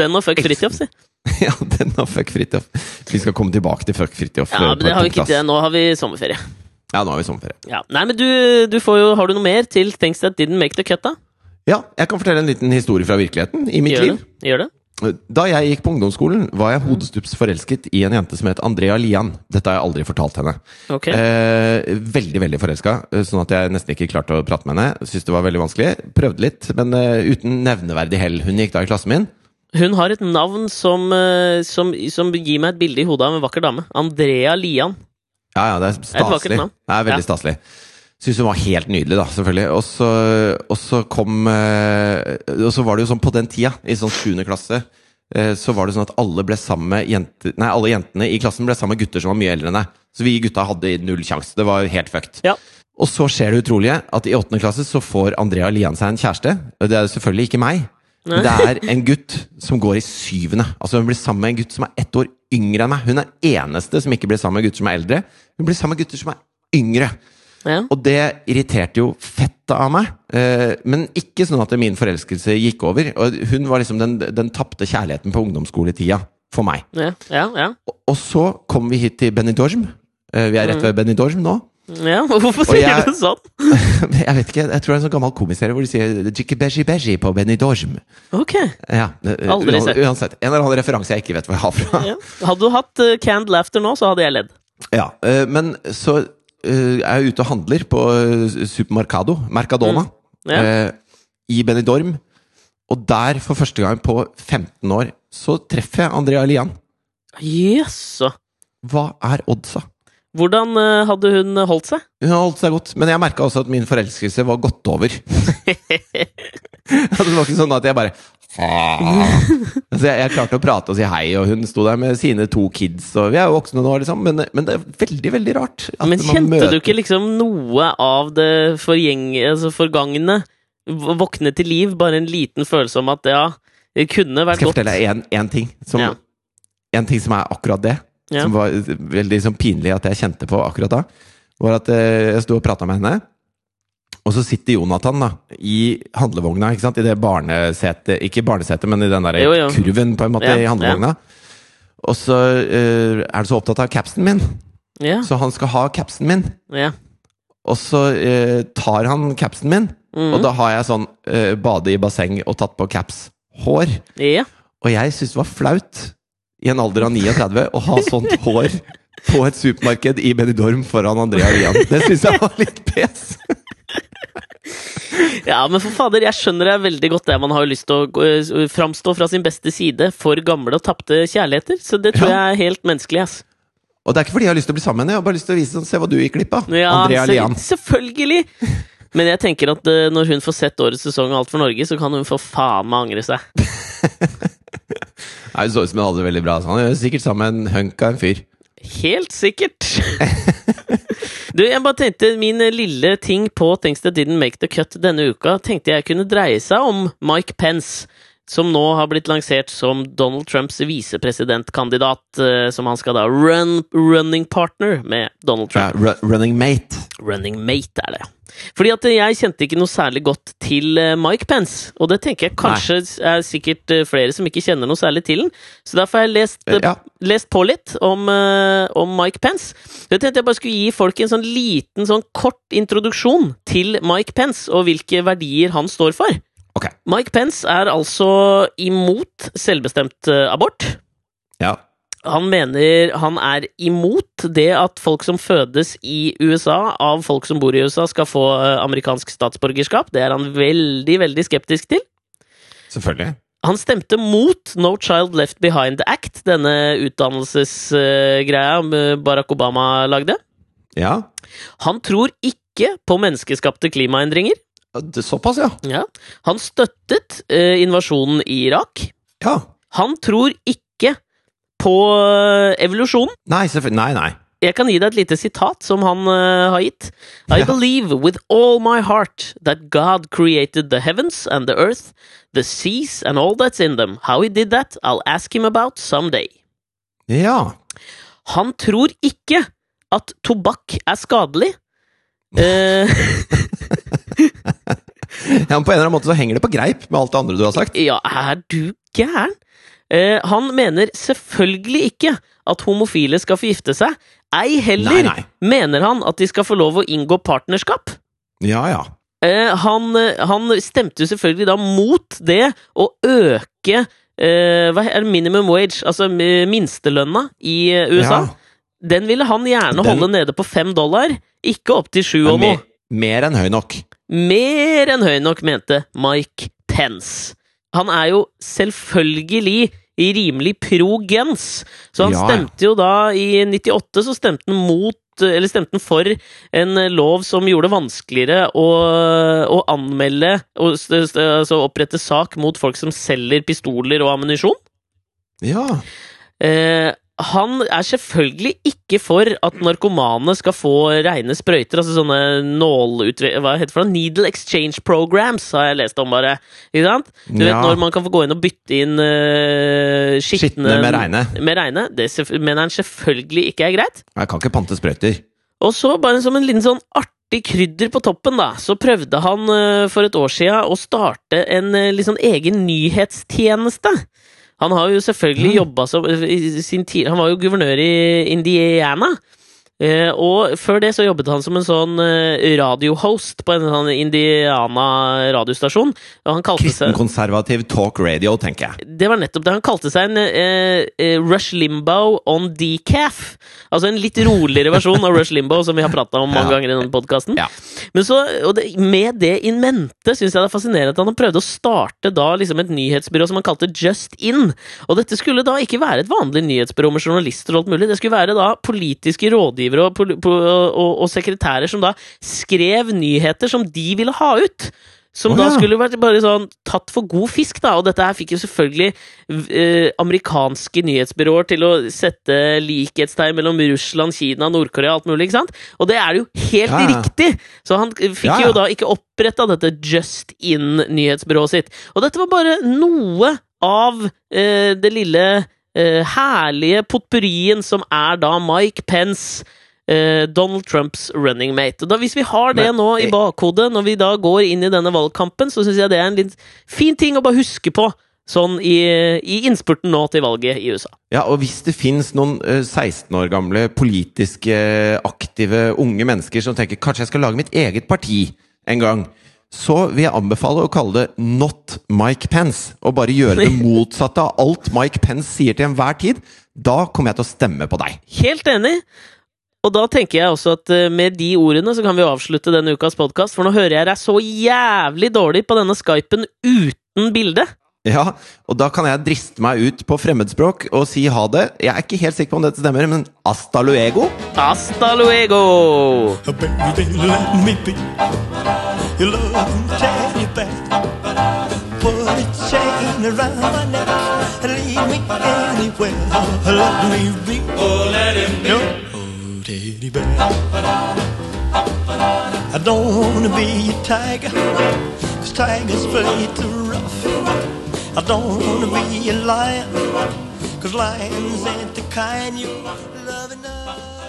Den og Fuck Fridtjof, si. Ja, den og Fuck Fridtjof. Vi skal komme tilbake til Fuck Fridtjof. Ja, eh, men det har vi ikke til. Nå har vi sommerferie. Ja, nå har vi sommerferie. Ja. Nei, men du, du får jo Har du noe mer til Things That Didn't Make The Cut, da? Ja, jeg kan fortelle en liten historie fra virkeligheten i mitt Gjør liv. det. Gjør det. Da jeg gikk på ungdomsskolen, var jeg hodestups forelsket i en jente som het Andrea Lian. Dette har jeg aldri fortalt henne. Okay. Eh, veldig, veldig forelska, eh, sånn at jeg nesten ikke klarte å prate med henne. Syns det var veldig vanskelig. Prøvde litt, men eh, uten nevneverdig hell. Hun gikk da i klassen min. Hun har et navn som, eh, som, som gir meg et bilde i hodet av en vakker dame. Andrea Lian. Ja, ja, det er Et vakkert staselig. navn. Det er veldig Ja. staselig. Syns hun var helt nydelig, da, selvfølgelig. Og så, og så kom eh, Og så var det jo sånn på den tida, i sånn 7. klasse, eh, så var det sånn at alle ble sammen med jenter Nei, alle jentene i klassen ble sammen med gutter som var mye eldre enn deg. Så vi gutta hadde null sjanse. Det var helt fucked. Ja. Og så skjer det utrolige at i 8. klasse så får Andrea Lian seg en kjæreste. Det er selvfølgelig ikke meg. Men det er en gutt som går i syvende. Altså Hun blir sammen med en gutt som er ett år yngre enn meg. Hun er eneste som ikke blir sammen med gutter som er eldre. Hun blir sammen med gutter som er yngre. Ja. Og det irriterte jo fettet av meg. Eh, men ikke sånn at min forelskelse gikk over. Og hun var liksom den, den tapte kjærligheten på ungdomsskoletida for meg. Ja, ja, ja. Og, så kom vi hit til Benidorm. Eh, vi er rett ved Benidorm nå. ja. Hvorfor sier jeg- du sånn? Jeg vet ikke, jeg tror det er en sånn gammel komiserie hvor de sier Jikki beji beji på Benidorm. Ok. Ja, eh, Aldri sett. Uansett. En eller annen referanse jeg ikke vet hvor jeg har fra. Ja. Hadde du hatt uh, canned laughter nå, så hadde jeg ledd. Ja, men så er ute og handler på eh, Supermercado, Mercadona, Mm. yeah. eh, i Benidorm. Og der, for første gang på 15 år, så treffer jeg Andrea Lian. Jaså. Hva er oddsa? Hvordan eh, hadde hun holdt seg? Hun har holdt seg godt, men jeg merka også at min forelskelse var gått over. Det var ikke sånn at jeg bare altså jeg, jeg klarte å prate og si hei, og hun sto der med sine to kids, og vi er jo voksne nå, liksom, men, men det er veldig, veldig rart. at Men man kjente møter- du ikke liksom noe av det forgjeng... Altså forgangne våkne til liv? Bare en liten følelse om at ja, det kunne vært godt. Skal jeg fortelle deg en, en ting? Som, Ja. En ting som er akkurat det. Ja. Som var veldig sånn pinlig at jeg kjente på akkurat da. Var at eh, jeg sto og prata med henne, og så sitter Jonathan da i handlevogna. ikke sant? I det barnesetet Ikke barnesetet, men i den der Jo, jo. kurven på en måte Ja, i handlevogna. Og så uh, er han så opptatt av capsen min, Ja, så han skal ha capsen min. ja. Og så uh, tar han capsen min, mm. og da har jeg sånn uh, bade i basseng og tatt på caps-hår. ja. Og jeg syns det var flaut, i en alder av 39, å ha sånt hår på et supermarked i Benidorm foran Andrea Lian. Det syns jeg var litt pes. Ja, men for fader, jeg skjønner det veldig godt det. Man har jo lyst til å eh, framstå fra sin beste side for gamle og tapte kjærligheter. Så det tror Ja. jeg er helt menneskelig, ass. Og det er ikke fordi jeg har lyst til å bli sammen med henne, jeg har bare lyst til å vise sånn, se hva du gikk glipp av. Ja, Andrea Lian. selvfølgelig! Men jeg tenker at uh, når hun får sett årets sesong av Alt for Norge, så kan hun for faen meg angre seg. Nei, Hun så ut som hun hadde det veldig bra. Så han er sikkert sammen med en hunk av en fyr. Helt sikkert. du, jeg bare tenkte min lille ting på Things That Didn't Make The Cut denne uka, tenkte jeg kunne dreie seg om Mike Pence. Som nå har blitt lansert som Donald Trumps visepresidentkandidat. eh, Som han skal da run, running partner med Donald Trump. Ja, running mate. Running mate er det. Fordi at jeg kjente ikke noe særlig godt til eh, Mike Pence. Og det tenker jeg kanskje er sikkert eh, flere som ikke kjenner noe særlig til den. Så derfor har jeg lest, Ja. lest på litt om, om Mike Pence. Jeg tenkte jeg bare skulle gi folk en sånn liten, sånn kort introduksjon til Mike Pence og hvilke verdier han står for. Ok. Mike Pence er altså imot selvbestemt eh, abort. Ja. Han mener han er imot det at folk som fødes i USA, av folk som bor i USA, skal få eh, amerikansk statsborgerskap. Det er han veldig, veldig skeptisk til. Selvfølgelig. Han stemte mot No Child Left Behind Act, denne utdannelsesgreia eh, Barack Obama lagde. Ja. Han tror ikke på menneskeskapte klimaendringer. Det- Såpass, ja. Ja. Han støttet uh, invasjonen i Irak. Ja. Han tror ikke på uh, evolusjonen. Nei. Nei, nei. Jeg kan gi deg et lite sitat som han uh, har gitt. I Ja. believe with all my heart that God created the heavens and the earth, the seas and all that's in them. How he did that, I'll ask him about someday. Ja. Han tror ikke at tobakk er skadelig. Eh, ja. Men på en eller annen måte så henger det på greip med alt det andre du har sagt. ja, er du gæren? Eh, han mener selvfølgelig ikke at homofile skal få gifte seg. Ei heller Nei, nei. mener han at de skal få lov å inngå partnerskap. Ja, ja. Eh, han, eh, han stemte jo selvfølgelig da mot det å øke eh, hva er minimum wage, altså minstelønna i eh, USA. Ja. Den ville han gjerne Den- holde nede på fem dollar, ikke opp til sju og noe. mer, mer enn høy nok. Mer enn høy nok, mente Mike Pence. Han er jo selvfølgelig rimelig pro gens, så han Ja, stemte jo da i 98 så stemte han mot eller stemte han for en lov som gjorde det vanskeligere å, å anmelde og altså opprette sak mot folk som selger pistoler og ammunisjon. Ja. Eh, han er selvfølgelig ikke for at narkomane skal få reine sprøyter, altså sånne nålutve... Hva heter det for noe? Needle exchange programs, har jeg lest om, bare. Ikke sant? Du vet når man kan få gå inn og bytte inn uh, skitne med reine. Med reine. Det mener han selvfølgelig ikke er greit. Jeg kan ikke pante sprøyter. Og så, bare som en liten sånn artig krydder på toppen, da, så prøvde han uh, for et år siden å starte en uh, sånn egen nyhetstjeneste. Han har jo selvfølgelig mm. jobba som i sin tid Han var jo guvernør i Indiana. Eh, og før det så jobbet han som en sånn eh, radiohost på en sånn Indiana radiostasjon. Og han kalte seg Kristenkonservativ talk radio, tenker jeg. det var nettopp det. Han kalte seg en eh, eh, Rush Limbo on decaf. Altså en litt roligere versjon av Rush Limbo, som vi har prata om mange Ja. ganger i denne podkasten. Ja. Men så, og det, med det in mente syns jeg det er fascinerende at han prøvde å starte da liksom et nyhetsbyrå som han kalte Just In. Og dette skulle da ikke være et vanlig nyhetsbyrå med journalister og alt mulig. Det skulle være da politiske rådgivere og, og, og sekretærer som da skrev nyheter som de ville ha ut. Som Å, da skulle vært bare sånn tatt for god fisk, da. Og dette her fikk jo selvfølgelig eh, amerikanske nyhetsbyråer til å sette likhetstegn mellom Russland, Kina, Nord-Korea alt mulig, ikke sant? Og det er jo helt Ja, ja. riktig! Så han fikk Ja, ja. jo da ikke oppretta dette Just In-nyhetsbyrået sitt. Og dette var bare noe av eh, det lille eh, herlige potpurrien som er da Mike Pence. Eh, Donald Trumps running mate. Og da, hvis vi har det nå i eh, bakhodet når vi da går inn i denne valgkampen, så syns jeg det er en litt fin ting å bare huske på. Sånn i, i innspurten nå til valget i USA. Ja, og hvis det fins noen eh, 16 år gamle politiske aktive unge mennesker som tenker kanskje jeg skal lage mitt eget parti en gang, så vil jeg anbefale å kalle det Not Mike Pence. Og bare gjøre det motsatte av alt Mike Pence sier til enhver tid. Da kommer jeg til å stemme på deg. Helt enig! Og da tenker jeg også at eh, med de ordene så kan vi avslutte denne ukas podkast, for nå hører jeg deg så jævlig dårlig på denne skypen uten bilde. Ja, og da kan jeg driste meg ut på fremmedspråk og si ha det. Jeg er ikke helt sikker på om dette stemmer, men hasta luego. Hasta luego! Baby, let me be your love teddy back. put a chain around my neck lead me anywhere. Let me be. Oh, let him be. Teddy bear. I don't wanna be a tiger, cause tigers play too rough. I don't wanna be a lion, cause lions ain't the kind you love enough.